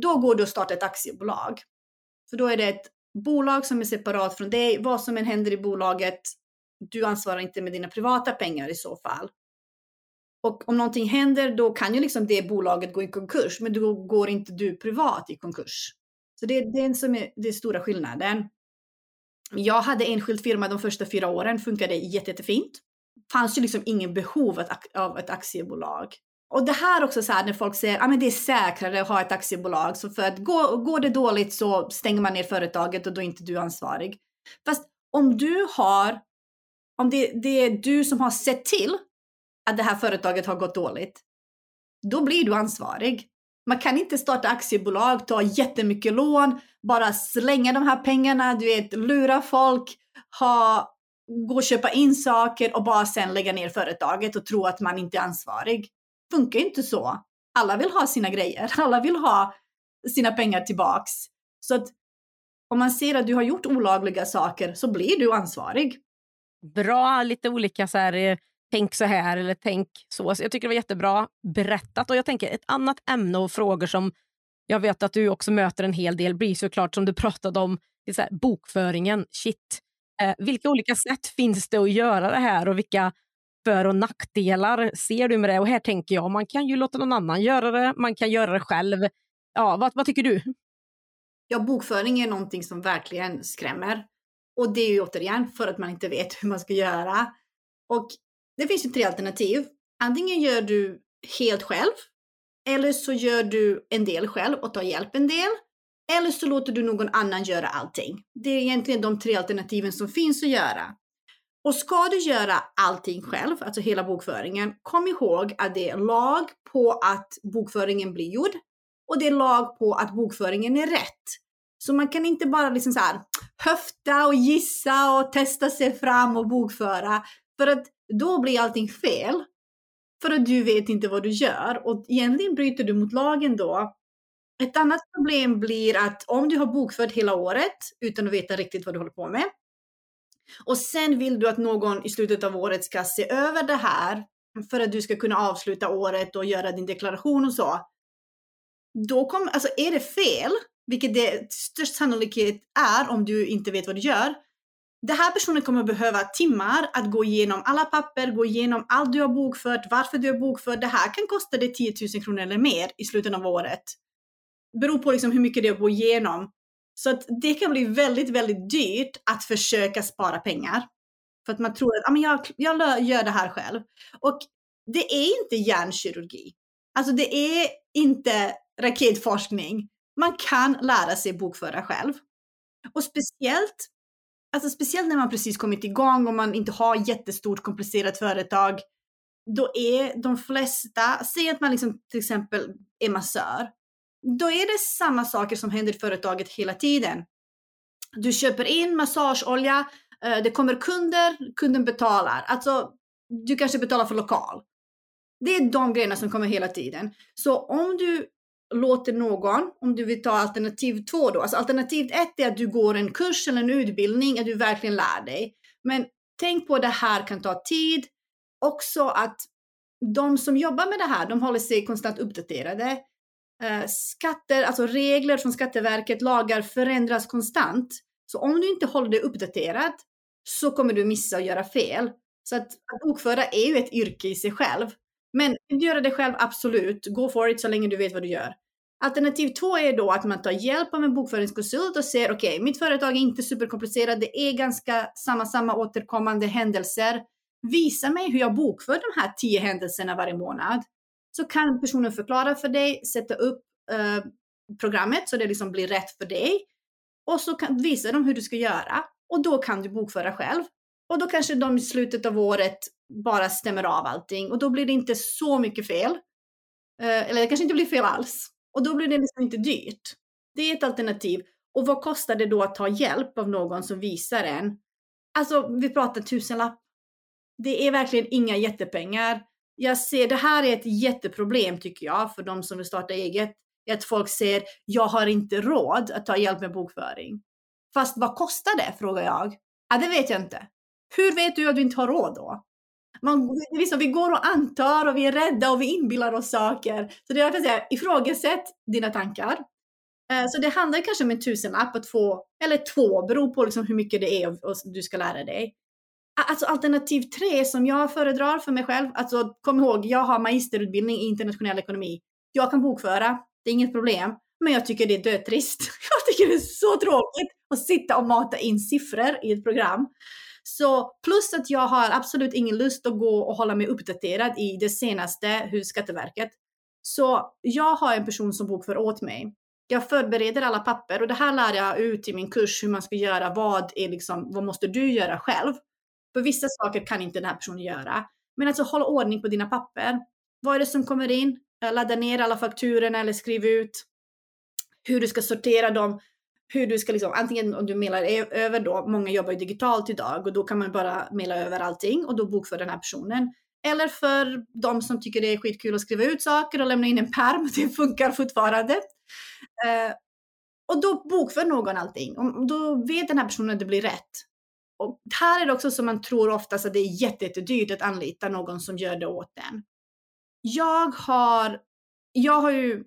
Då går du och startar ett aktiebolag. För då är det ett bolag som är separat från dig. Vad som än händer i bolaget, du ansvarar inte med dina privata pengar i så fall. Och om någonting händer, då kan ju liksom det bolaget gå i konkurs, men då går inte du privat i konkurs. Så det är den som är den stora skillnaden. Jag hade enskild firma de första fyra åren, funkade jätte, jättefint. Fanns ju liksom ingen behov av ett aktiebolag. Och det här också så här när folk säger att ah, det är säkrare att ha ett aktiebolag. Så för att går, går det dåligt så stänger man ner företaget och då är inte du ansvarig. Fast om du har, om det, det är du som har sett till att det här företaget har gått dåligt, då blir du ansvarig. Man kan inte starta aktiebolag, ta jättemycket lån, bara slänga de här pengarna, du vet, lura folk, ha, gå och köpa in saker och bara sen lägga ner företaget och tro att man inte är ansvarig. Funkar inte så. Alla vill ha sina grejer, alla vill ha sina pengar tillbaks. Så att om man ser att du har gjort olagliga saker så blir du ansvarig. Bra, lite olika så här, eh, tänk så här eller tänk så. så. Jag tycker det var jättebra berättat. Och jag tänker ett annat ämne och frågor som jag vet att du också möter en hel del blir såklart som du pratade om, så här, bokföringen. Shit. Eh, vilka olika sätt finns det att göra det här och vilka för och nackdelar ser du med det? Och här tänker jag, man kan ju låta någon annan göra det, man kan göra det själv. Ja, vad, vad tycker du? Ja, bokföring är någonting som verkligen skrämmer. Och det är ju återigen för att man inte vet hur man ska göra. Och det finns ju tre alternativ. Antingen gör du helt själv, eller så gör du en del själv och tar hjälp en del. Eller så låter du någon annan göra allting. Det är egentligen de tre alternativen som finns att göra. Och ska du göra allting själv, alltså hela bokföringen, kom ihåg att det är lag på att bokföringen blir gjord och det är lag på att bokföringen är rätt. Så man kan inte bara liksom så här höfta och gissa och testa sig fram och bokföra. För att då blir allting fel. För att du vet inte vad du gör och egentligen bryter du mot lagen då. Ett annat problem blir att om du har bokfört hela året utan att veta riktigt vad du håller på med och sen vill du att någon i slutet av året ska se över det här för att du ska kunna avsluta året och göra din deklaration och så. Då kommer, alltså är det fel, vilket det störst sannolikhet är om du inte vet vad du gör, den här personen kommer behöva timmar att gå igenom alla papper, gå igenom allt du har bokfört, varför du har bokfört. Det här kan kosta dig 10 000 kronor eller mer i slutet av året. Beror på liksom hur mycket det är att gå igenom. Så att det kan bli väldigt, väldigt dyrt att försöka spara pengar. För att man tror att ah, men jag, jag gör det här själv. Och det är inte hjärnkirurgi. Alltså det är inte raketforskning. Man kan lära sig bokföra själv. Och speciellt Alltså speciellt när man precis kommit igång och man inte har jättestort komplicerat företag. Då är de flesta, säg att man liksom till exempel är massör. Då är det samma saker som händer i företaget hela tiden. Du köper in massageolja, eh, det kommer kunder, kunden betalar. Alltså, du kanske betalar för lokal. Det är de grejerna som kommer hela tiden. Så om du låter någon, om du vill ta alternativ två då, alltså alternativ ett är att du går en kurs eller en utbildning, att du verkligen lär dig. Men tänk på att det här kan ta tid. Också att de som jobbar med det här, de håller sig konstant uppdaterade. Eh, skatter, alltså regler från Skatteverket, lagar förändras konstant. Så om du inte håller dig uppdaterad så kommer du missa och göra fel. Så att, att bokföra är ju ett yrke i sig själv. Men du göra det själv, absolut. Go for it så länge du vet vad du gör. Alternativ två är då att man tar hjälp av en bokföringskonsult och ser okej, okay, mitt företag är inte superkomplicerat. Det är ganska samma, samma återkommande händelser. Visa mig hur jag bokför de här tio händelserna varje månad. Så kan personen förklara för dig, sätta upp eh, programmet så det liksom blir rätt för dig. Och så kan, visar de hur du ska göra. Och då kan du bokföra själv. Och då kanske de i slutet av året bara stämmer av allting och då blir det inte så mycket fel. Eh, eller det kanske inte blir fel alls. Och då blir det liksom inte dyrt. Det är ett alternativ. Och vad kostar det då att ta hjälp av någon som visar en? Alltså, vi pratar tusenlapp. Det är verkligen inga jättepengar. Jag ser, det här är ett jätteproblem tycker jag för de som vill starta eget. Att folk säger, jag har inte råd att ta hjälp med bokföring. Fast vad kostar det? frågar jag. Ja, det vet jag inte. Hur vet du att du inte har råd då? Man, liksom, vi går och antar och vi är rädda och vi inbillar oss saker. Så det är därför jag säger, ifrågasätt dina tankar. Eh, så det handlar kanske om en tusenlapp att få, eller två, beror på liksom hur mycket det är och, och du ska lära dig. Alltså alternativ tre som jag föredrar för mig själv, alltså kom ihåg, jag har magisterutbildning i internationell ekonomi. Jag kan bokföra, det är inget problem. Men jag tycker det är dötrist. Jag tycker det är så tråkigt att sitta och mata in siffror i ett program. Så plus att jag har absolut ingen lust att gå och hålla mig uppdaterad i det senaste hos Skatteverket. Så jag har en person som bokför åt mig. Jag förbereder alla papper och det här lär jag ut i min kurs hur man ska göra. Vad är liksom, vad måste du göra själv? För vissa saker kan inte den här personen göra. Men alltså håll ordning på dina papper. Vad är det som kommer in? Ladda ner alla fakturorna eller skriv ut hur du ska sortera dem. Hur du ska liksom, antingen om du mejlar över då, många jobbar ju digitalt idag och då kan man bara mejla över allting och då bokför den här personen. Eller för de som tycker det är skitkul att skriva ut saker och lämna in en perm, det funkar fortfarande. Eh, och då bokför någon allting. Och då vet den här personen att det blir rätt. Och här är det också som man tror oftast att det är jättedyrt att anlita någon som gör det åt en. Jag har, jag har ju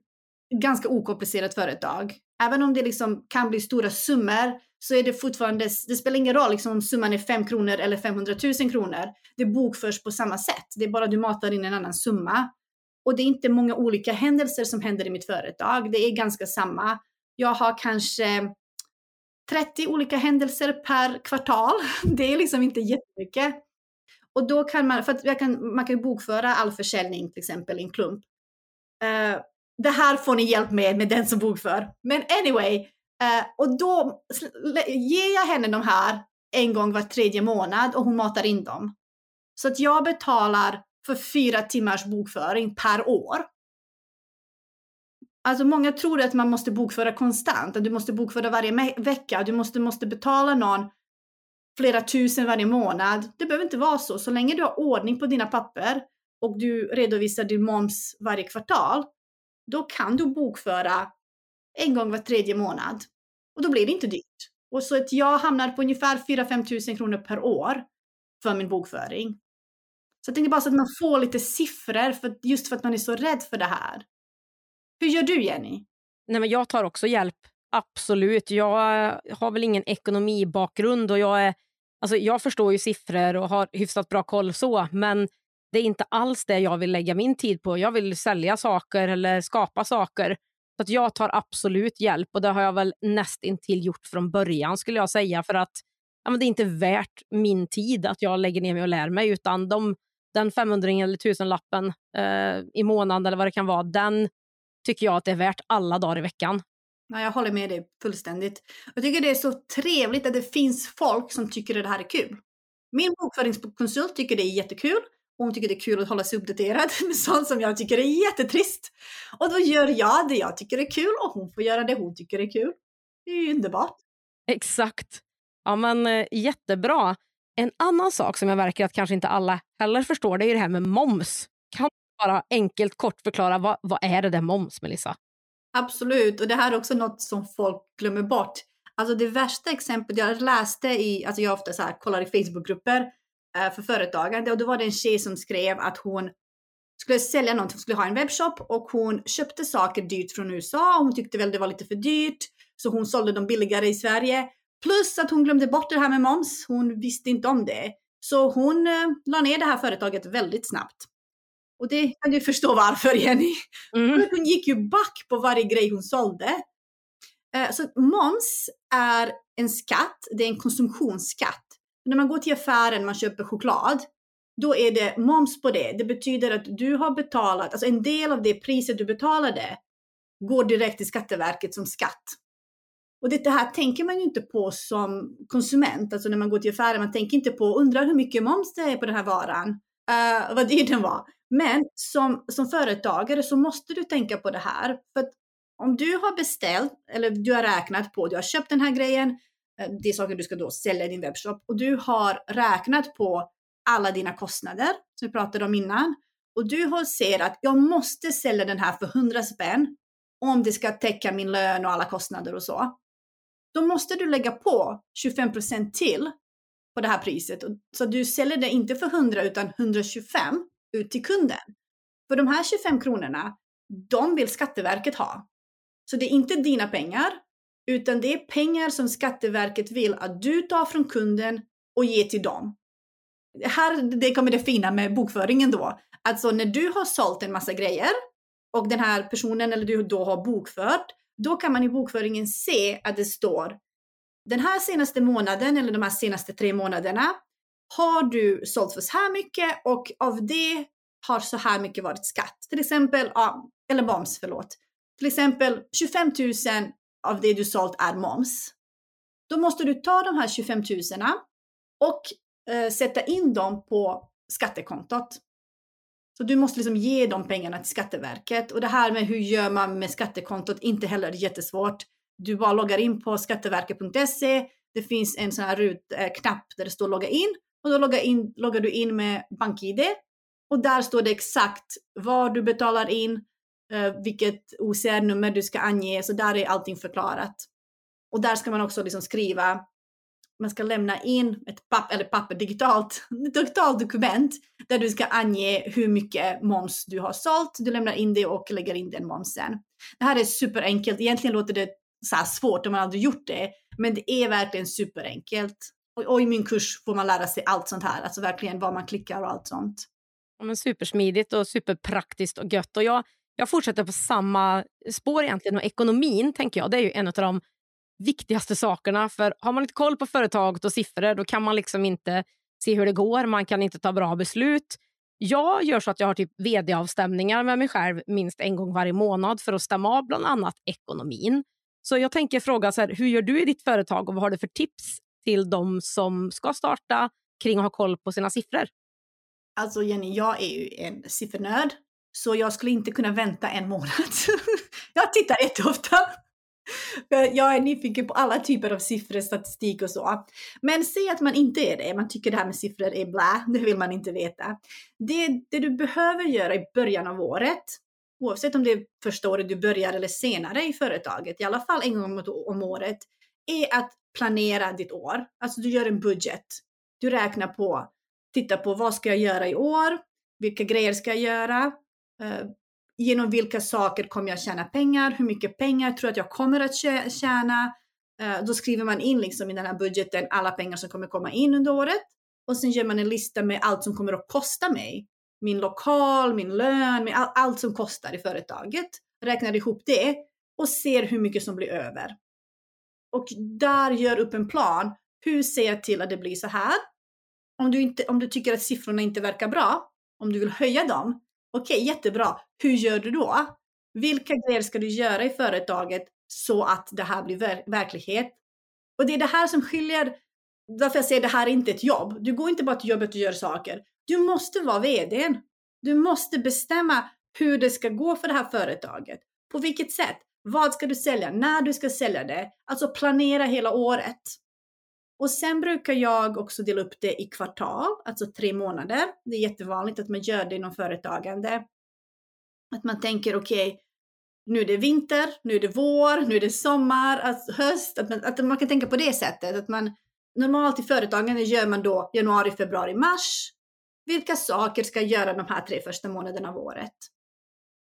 ganska okomplicerat företag. Även om det liksom kan bli stora summor så är det fortfarande, det spelar ingen roll liksom om summan är 5 kronor eller 500 000 kronor. Det bokförs på samma sätt. Det är bara du matar in en annan summa. Och det är inte många olika händelser som händer i mitt företag. Det är ganska samma. Jag har kanske 30 olika händelser per kvartal. Det är liksom inte jättemycket. Och då kan man, för att kan, man kan bokföra all försäljning till exempel i en klump. Uh, det här får ni hjälp med, med den som bokför. Men anyway, eh, och då ger jag henne de här en gång var tredje månad och hon matar in dem. Så att jag betalar för fyra timmars bokföring per år. Alltså många tror att man måste bokföra konstant, att du måste bokföra varje vecka, du måste, måste betala någon flera tusen varje månad. Det behöver inte vara så. Så länge du har ordning på dina papper och du redovisar din moms varje kvartal, då kan du bokföra en gång var tredje månad. Och då blir det inte dyrt. Och så att jag hamnar på ungefär 4-5 tusen kronor per år för min bokföring. Så jag tänkte bara så att man får lite siffror för, just för att man är så rädd för det här. Hur gör du Jenny? Nej, men jag tar också hjälp, absolut. Jag eh, har väl ingen ekonomibakgrund och jag, är, alltså jag förstår ju siffror och har hyfsat bra koll så, men det är inte alls det jag vill lägga min tid på. Jag vill sälja saker eller skapa saker. Så att jag tar absolut hjälp och det har jag väl nästintill gjort från början skulle jag säga för att ja, men det är inte värt min tid att jag lägger ner mig och lär mig utan de, den 500 eller 1000-lappen eh, i månaden eller vad det kan vara, den tycker jag att det är värt alla dagar i veckan. Ja, jag håller med dig fullständigt. Jag tycker det är så trevligt att det finns folk som tycker att det här är kul. Min bokföringskonsult tycker det är jättekul. Hon tycker det är kul att hålla sig uppdaterad med sånt som jag tycker är jättetrist. Och då gör jag det jag tycker är kul och hon får göra det hon tycker är kul. Det är ju underbart. Exakt. Ja, men eh, jättebra. En annan sak som jag märker att kanske inte alla heller förstår det är det här med moms. Kan du bara enkelt kort förklara vad, vad är det där moms, Melissa? Absolut, och det här är också något som folk glömmer bort. Alltså det värsta exemplet, jag läste i, alltså jag ofta så här, kollar i Facebookgrupper för företagande och då var det en tjej som skrev att hon skulle sälja något, hon skulle ha en webbshop och hon köpte saker dyrt från USA. Hon tyckte väl det var lite för dyrt så hon sålde dem billigare i Sverige. Plus att hon glömde bort det här med moms. Hon visste inte om det. Så hon eh, la ner det här företaget väldigt snabbt. Och det kan du förstå varför Jenny. Mm. Hon gick ju back på varje grej hon sålde. Eh, så moms är en skatt, det är en konsumtionsskatt. När man går till affären och man köper choklad, då är det moms på det. Det betyder att du har betalat, alltså en del av det priset du betalade går direkt till Skatteverket som skatt. Och det här tänker man ju inte på som konsument, alltså när man går till affären, man tänker inte på, undrar hur mycket moms det är på den här varan, uh, vad dyr den var. Men som, som företagare så måste du tänka på det här. För att om du har beställt, eller du har räknat på, du har köpt den här grejen, Eh, det är saker du ska då sälja i din webbshop, och du har räknat på alla dina kostnader, som vi pratade om innan, och du ser att jag måste sälja den här för 100 spänn om det ska täcka min lön och alla kostnader och så då måste du lägga på 25 procent till på det här priset. Så du säljer det inte för 100 utan 125 ut till kunden. För de här 25 kronorna, de vill Skatteverket ha. Så det är inte dina pengar, utan det är pengar som Skatteverket vill att du tar från kunden och ger till dem. Här det kommer det fina med bokföringen då. Alltså när du har sålt en massa grejer och den här personen eller du då har bokfört då kan man i bokföringen se att det står den här senaste månaden eller de här senaste tre månaderna har du sålt för så här mycket och av det har så här mycket varit skatt. Till exempel, eller moms, förlåt. Till exempel 25 000 av det du sålt är moms. Då måste du ta de här 25 000 och eh, sätta in dem på skattekontot. Så du måste liksom ge de pengarna till Skatteverket. Och det här med hur gör man med skattekontot, inte heller jättesvårt. Du bara loggar in på skatteverket.se. Det finns en sån här rutknapp där det står logga in och då loggar, in, loggar du in med BankID och där står det exakt vad du betalar in, Eh, vilket OCR-nummer du ska ange, så där är allting förklarat. Och där ska man också liksom skriva, man ska lämna in ett papper, eller papper, digitalt, digitalt dokument där du ska ange hur mycket moms du har sålt. Du lämnar in det och lägger in den momsen. Det här är superenkelt. Egentligen låter det så svårt om man aldrig gjort det, men det är verkligen superenkelt. Och, och i min kurs får man lära sig allt sånt här, alltså verkligen vad man klickar och allt sånt. Ja, men supersmidigt och superpraktiskt och gött. Och jag, jag fortsätter på samma spår egentligen. Och ekonomin tänker jag, det är ju en av de viktigaste sakerna. För har man inte koll på företaget och siffror då kan man liksom inte se hur det går. Man kan inte ta bra beslut. Jag gör så att jag har typ vd-avstämningar med mig själv minst en gång varje månad för att stämma av bland annat ekonomin. Så jag tänker fråga, så här, hur gör du i ditt företag och vad har du för tips till de som ska starta kring att ha koll på sina siffror? Alltså Jenny, jag är ju en siffernörd, så jag skulle inte kunna vänta en månad. jag tittar jätteofta. Jag är nyfiken på alla typer av siffror, statistik och så. Men säg att man inte är det, man tycker det här med siffror är blä, det vill man inte veta. Det, det du behöver göra i början av året, oavsett om det är första året du börjar eller senare i företaget, i alla fall en gång om året, är att planera ditt år. Alltså du gör en budget. Du räknar på, tittar på vad ska jag göra i år? Vilka grejer ska jag göra? Eh, genom vilka saker kommer jag tjäna pengar? Hur mycket pengar tror jag att jag kommer att tjäna? Uh, då skriver man in liksom i den här budgeten alla pengar som kommer komma in under året. Och sen gör man en lista med allt som kommer att kosta mig. Min lokal, min lön, med all, allt som kostar i företaget. Räknar ihop det och ser hur mycket som blir över och där gör upp en plan. Hur ser jag till att det blir så här? Om du, inte, om du tycker att siffrorna inte verkar bra, om du vill höja dem, okej, okay, jättebra. Hur gör du då? Vilka grejer ska du göra i företaget så att det här blir ver verklighet? Och det är det här som skiljer, därför jag säger det här är inte ett jobb. Du går inte bara till jobbet och gör saker. Du måste vara VD. Du måste bestämma hur det ska gå för det här företaget. På vilket sätt? Vad ska du sälja? När du ska sälja det? Alltså planera hela året. Och sen brukar jag också dela upp det i kvartal, alltså tre månader. Det är jättevanligt att man gör det inom företagande. Att man tänker okej, okay, nu är det vinter, nu är det vår, nu är det sommar, alltså höst. Att man, att man kan tänka på det sättet. Att man, normalt i företagande gör man då januari, februari, mars. Vilka saker ska jag göra de här tre första månaderna av året?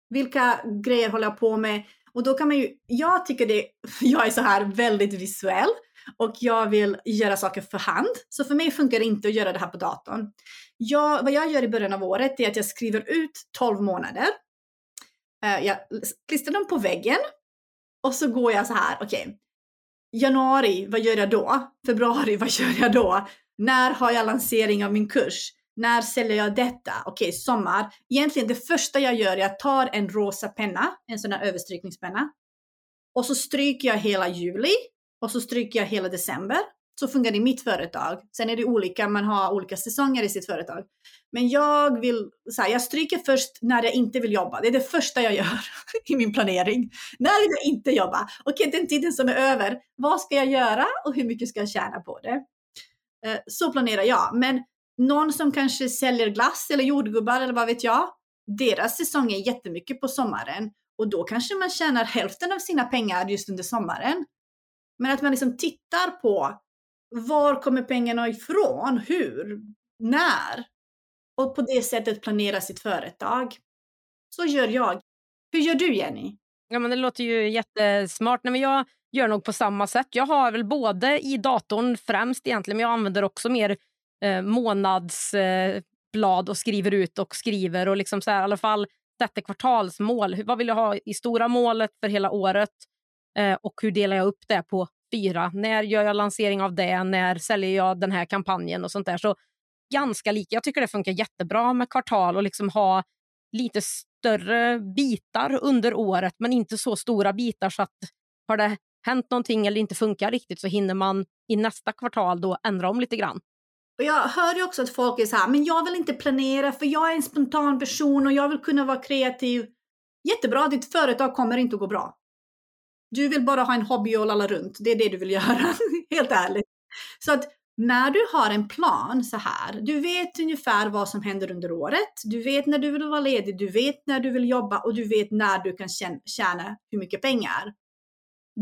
Vilka grejer håller jag på med? Och då kan man ju, jag tycker det, jag är så här väldigt visuell och jag vill göra saker för hand. Så för mig funkar det inte att göra det här på datorn. Jag, vad jag gör i början av året är att jag skriver ut 12 månader. Eh, jag klistrar dem på väggen och så går jag så här, okej. Okay. Januari, vad gör jag då? Februari, vad gör jag då? När har jag lansering av min kurs? När säljer jag detta? Okej, okay, sommar. Egentligen det första jag gör är att jag tar en rosa penna, en sån här överstrykningspenna. Och så stryker jag hela juli och så stryker jag hela december. Så funkar det i mitt företag. Sen är det olika, man har olika säsonger i sitt företag. Men jag vill, så här, jag stryker först när jag inte vill jobba. Det är det första jag gör i min planering. När vill jag inte jobba? Okej, okay, den tiden som är över, vad ska jag göra och hur mycket ska jag tjäna på det? Eh, så planerar jag. Men någon som kanske säljer glass eller jordgubbar eller vad vet jag. Deras säsong är jättemycket på sommaren och då kanske man tjänar hälften av sina pengar just under sommaren. Men att man liksom tittar på var kommer pengarna ifrån? Hur? När? Och på det sättet planera sitt företag. Så gör jag. Hur gör du Jenny? Ja, men det låter ju jättesmart. Nej, men jag gör nog på samma sätt. Jag har väl både i datorn främst egentligen, men jag använder också mer eh, månadsblad och skriver ut och skriver och liksom så här, i alla fall sätter kvartalsmål. Vad vill jag ha i stora målet för hela året eh, och hur delar jag upp det på fyra? När gör jag lansering av det? När säljer jag den här kampanjen och sånt där? Så ganska lika. Jag tycker det funkar jättebra med kvartal och liksom ha lite större bitar under året men inte så stora bitar så att har det hänt någonting eller inte funkar riktigt så hinner man i nästa kvartal då ändra om lite grann. Och jag hör ju också att folk är så här, men jag vill inte planera för jag är en spontan person och jag vill kunna vara kreativ. Jättebra, ditt företag kommer inte att gå bra. Du vill bara ha en hobby och lalla runt. Det är det du vill göra, helt ärligt. Så att när du har en plan så här, du vet ungefär vad som händer under året. Du vet när du vill vara ledig, du vet när du vill jobba och du vet när du kan tjäna hur mycket pengar.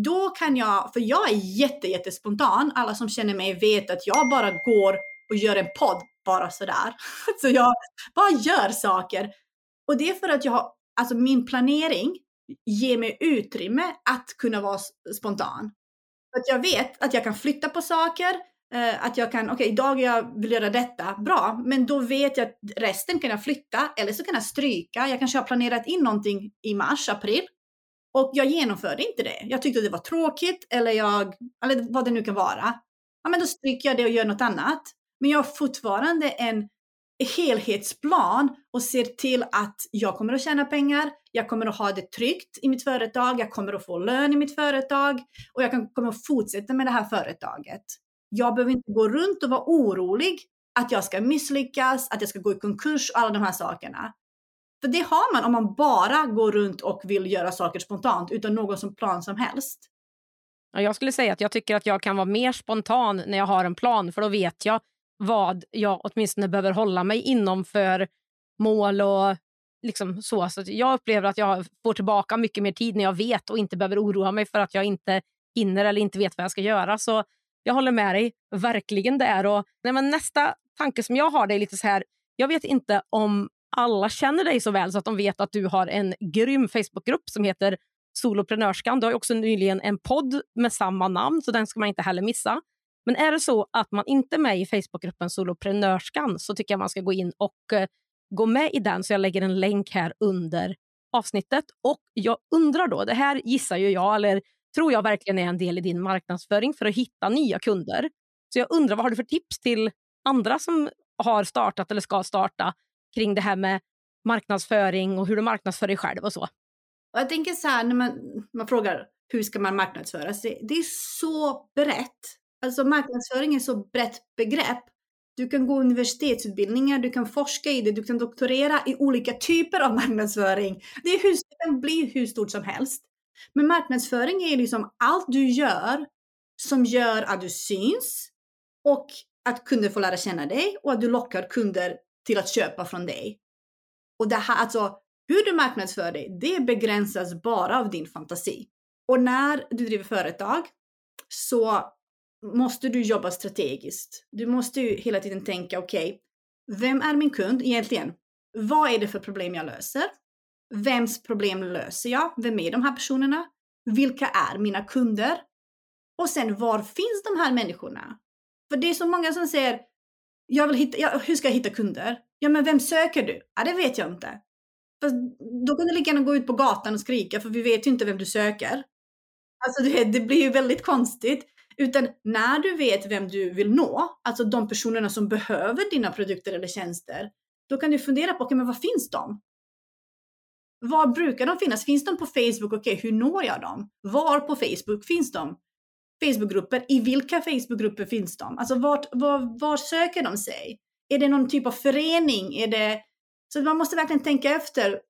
Då kan jag, för jag är jätte, jättespontan. Alla som känner mig vet att jag bara går och gör en podd bara sådär. Så jag bara gör saker. Och det är för att jag har, alltså min planering ger mig utrymme att kunna vara spontan. För att jag vet att jag kan flytta på saker, eh, att jag kan, okej okay, idag jag vill göra detta, bra, men då vet jag att resten kan jag flytta eller så kan jag stryka. Jag kanske har planerat in någonting i mars, april och jag genomförde inte det. Jag tyckte det var tråkigt eller jag, eller vad det nu kan vara. Ja, men då stryker jag det och gör något annat. Men jag har fortfarande en helhetsplan och ser till att jag kommer att tjäna pengar, jag kommer att ha det tryggt i mitt företag, jag kommer att få lön i mitt företag och jag kan, kommer att fortsätta med det här företaget. Jag behöver inte gå runt och vara orolig att jag ska misslyckas, att jag ska gå i konkurs och alla de här sakerna. För det har man om man bara går runt och vill göra saker spontant utan någon som plan som helst. Jag skulle säga att jag tycker att jag kan vara mer spontan när jag har en plan för då vet jag vad jag åtminstone behöver hålla mig inom för mål och liksom så. så jag upplever att jag får tillbaka mycket mer tid när jag vet och inte behöver oroa mig för att jag inte hinner eller inte vet vad jag ska göra. Så jag håller med dig verkligen där. Och, nej, men nästa tanke som jag har det är lite så här. Jag vet inte om alla känner dig så väl så att de vet att du har en grym Facebookgrupp som heter Soloprenörskan. Du har också nyligen en podd med samma namn, så den ska man inte heller missa. Men är det så att man inte är med i Facebookgruppen Soloprenörskan så tycker jag man ska gå in och eh, gå med i den. Så jag lägger en länk här under avsnittet. Och jag undrar då, det här gissar ju jag, eller tror jag verkligen är en del i din marknadsföring för att hitta nya kunder. Så jag undrar, vad har du för tips till andra som har startat eller ska starta kring det här med marknadsföring och hur du marknadsför dig själv och så? Jag tänker så här när man, man frågar hur ska man marknadsföra sig? Det är så brett. Alltså marknadsföring är så brett begrepp. Du kan gå universitetsutbildningar, du kan forska i det, du kan doktorera i olika typer av marknadsföring. Det, är hur, det kan bli hur stort som helst. Men marknadsföring är liksom allt du gör som gör att du syns och att kunder får lära känna dig och att du lockar kunder till att köpa från dig. Och det här, alltså hur du marknadsför dig, det begränsas bara av din fantasi. Och när du driver företag så måste du jobba strategiskt. Du måste ju hela tiden tänka, okej, okay, vem är min kund egentligen? Vad är det för problem jag löser? Vems problem löser jag? Vem är de här personerna? Vilka är mina kunder? Och sen var finns de här människorna? För det är så många som säger, jag vill hitta, ja, hur ska jag hitta kunder? Ja, men vem söker du? Ja, det vet jag inte. Fast då kan du lika gärna gå ut på gatan och skrika, för vi vet ju inte vem du söker. Alltså det, det blir ju väldigt konstigt. Utan när du vet vem du vill nå, alltså de personerna som behöver dina produkter eller tjänster, då kan du fundera på, okay, men var finns de? Var brukar de finnas? Finns de på Facebook? Okej, okay, hur når jag dem? Var på Facebook finns de? Facebookgrupper, i vilka Facebookgrupper finns de? Alltså vart, var, var söker de sig? Är det någon typ av förening? Är det... Så man måste verkligen tänka efter.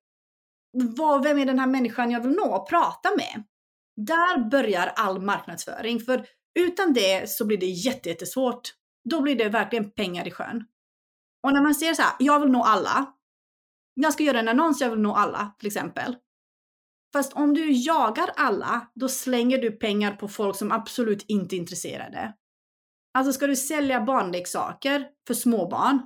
Vad, vem är den här människan jag vill nå och prata med? Där börjar all marknadsföring. För utan det så blir det jättesvårt. Då blir det verkligen pengar i sjön. Och när man ser så här, jag vill nå alla. Jag ska göra en annons, jag vill nå alla till exempel. Fast om du jagar alla, då slänger du pengar på folk som absolut inte är intresserade. Alltså ska du sälja barnleksaker för småbarn,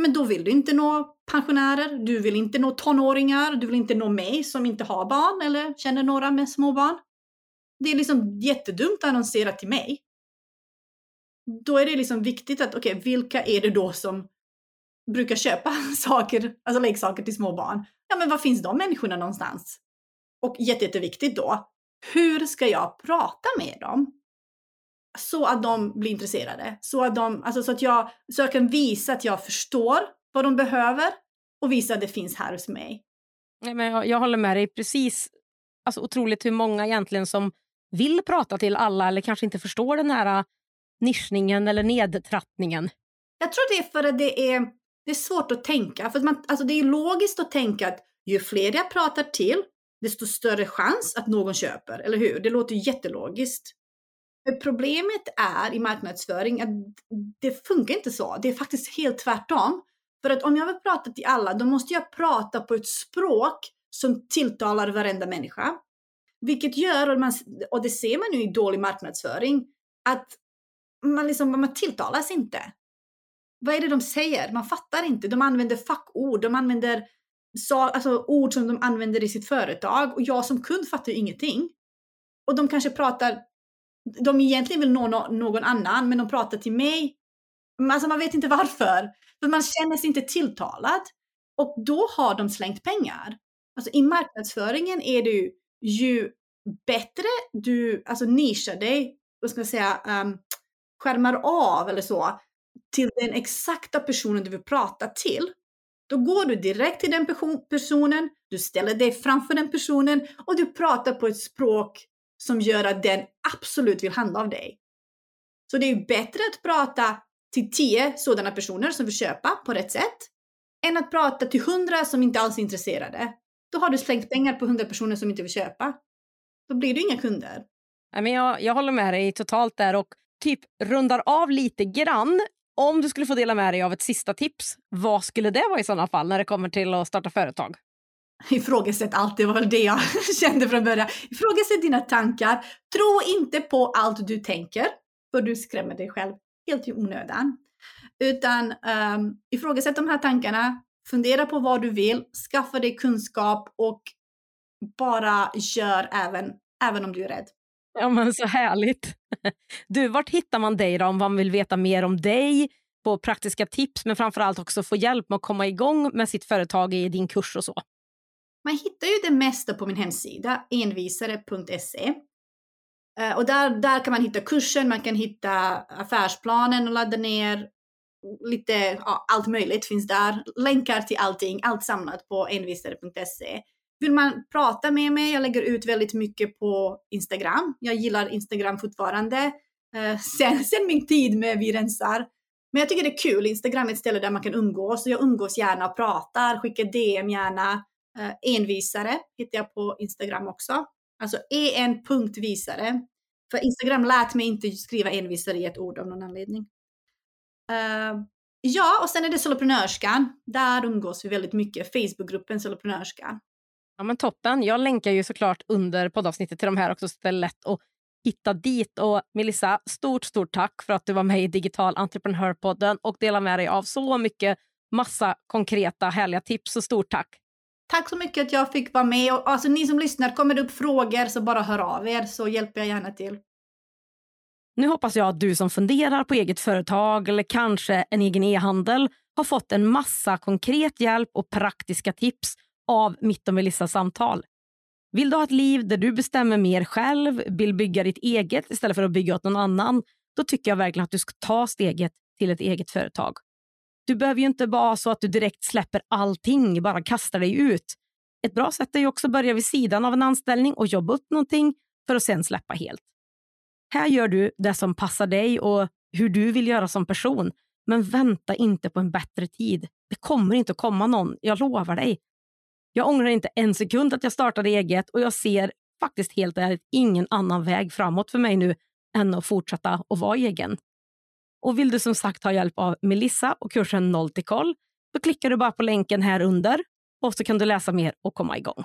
men då vill du inte nå pensionärer, du vill inte nå tonåringar, du vill inte nå mig som inte har barn eller känner några med småbarn. Det är liksom jättedumt att annonsera till mig. Då är det liksom viktigt att, okej, okay, vilka är det då som brukar köpa saker, alltså leksaker till små barn? Ja, men var finns de människorna någonstans? Och jätte, jätteviktigt då, hur ska jag prata med dem? så att de blir intresserade. Så att, de, alltså så, att jag, så jag kan visa att jag förstår vad de behöver och visa att det finns här hos mig. Nej, men jag, jag håller med dig precis. Alltså, otroligt hur många egentligen som vill prata till alla eller kanske inte förstår den här äh, nischningen eller nedtrappningen? Jag tror det är för att det är, det är svårt att tänka. För att man, alltså det är logiskt att tänka att ju fler jag pratar till, desto större chans att någon köper, eller hur? Det låter jättelogiskt. Men problemet är i marknadsföring att det funkar inte så. Det är faktiskt helt tvärtom. För att om jag vill prata till alla, då måste jag prata på ett språk som tilltalar varenda människa. Vilket gör, och, man, och det ser man nu i dålig marknadsföring, att man, liksom, man tilltalas inte. Vad är det de säger? Man fattar inte. De använder fackord, de använder alltså, ord som de använder i sitt företag och jag som kund fattar ju ingenting. Och de kanske pratar, de egentligen vill nå någon annan men de pratar till mig. Alltså man vet inte varför. För man känner sig inte tilltalad. Och då har de slängt pengar. Alltså i marknadsföringen är det ju, ju bättre du alltså nischar dig, vad ska jag säga, um, skärmar av eller så, till den exakta personen du vill prata till, då går du direkt till den personen, du ställer dig framför den personen och du pratar på ett språk som gör att den absolut vill handla av dig. Så det är bättre att prata till tio sådana personer som vill köpa på rätt sätt än att prata till hundra som inte alls är intresserade. Då har du slängt pengar på hundra personer som inte vill köpa. Då blir det inga kunder. jag, jag håller med dig totalt där och typ rundar av lite grann om du skulle få dela med dig av ett sista tips, vad skulle det vara i sådana fall när det kommer till att starta företag? Ifrågasätt allt, det var väl det jag kände från början. Ifrågasätt dina tankar. Tro inte på allt du tänker, för du skrämmer dig själv helt i onödan. Utan um, ifrågasätt de här tankarna, fundera på vad du vill, skaffa dig kunskap och bara gör även, även om du är rädd. Ja, men så härligt. Du, vart hittar man dig då om man vill veta mer om dig, få praktiska tips men framförallt också få hjälp med att komma igång med sitt företag i din kurs och så? Man hittar ju det mesta på min hemsida, envisare.se. Eh, och där, där kan man hitta kursen, man kan hitta affärsplanen och ladda ner. Lite, ja, allt möjligt finns där. Länkar till allting, allt samlat på envisare.se. Vill man prata med mig, jag lägger ut väldigt mycket på Instagram. Jag gillar Instagram fortfarande. Eh, sen, sen min tid med Vi rensar. Men jag tycker det är kul. Instagram är ett ställe där man kan umgås och jag umgås gärna och pratar, skickar DM gärna. Eh, envisare hittar jag på Instagram också. Alltså en.visare. För Instagram lät mig inte skriva envisare i ett ord av någon anledning. Uh, ja, och sen är det Soloprenörskan. Där umgås vi väldigt mycket. Facebookgruppen Soloprenörskan. Ja, men toppen. Jag länkar ju såklart under poddavsnittet till de här också så det är lätt att hitta dit. Och Melissa, stort, stort tack för att du var med i Digital Entreprenörpodden och delade med dig av så mycket massa konkreta härliga tips. Så stort tack! Tack så mycket att jag fick vara med. Och, alltså, ni som lyssnar, kommer det upp frågor så bara hör av er så hjälper jag gärna till. Nu hoppas jag att du som funderar på eget företag eller kanske en egen e-handel har fått en massa konkret hjälp och praktiska tips av mitt och Melissas samtal. Vill du ha ett liv där du bestämmer mer själv, vill bygga ditt eget istället för att bygga åt någon annan, då tycker jag verkligen att du ska ta steget till ett eget företag. Du behöver ju inte vara så att du direkt släpper allting, bara kastar dig ut. Ett bra sätt är ju också att börja vid sidan av en anställning och jobba upp någonting för att sen släppa helt. Här gör du det som passar dig och hur du vill göra som person. Men vänta inte på en bättre tid. Det kommer inte att komma någon, jag lovar dig. Jag ångrar inte en sekund att jag startade eget och jag ser faktiskt helt ärligt ingen annan väg framåt för mig nu än att fortsätta att vara egen. Och vill du som sagt ha hjälp av Melissa och kursen Noll till koll, då klickar du bara på länken här under och så kan du läsa mer och komma igång.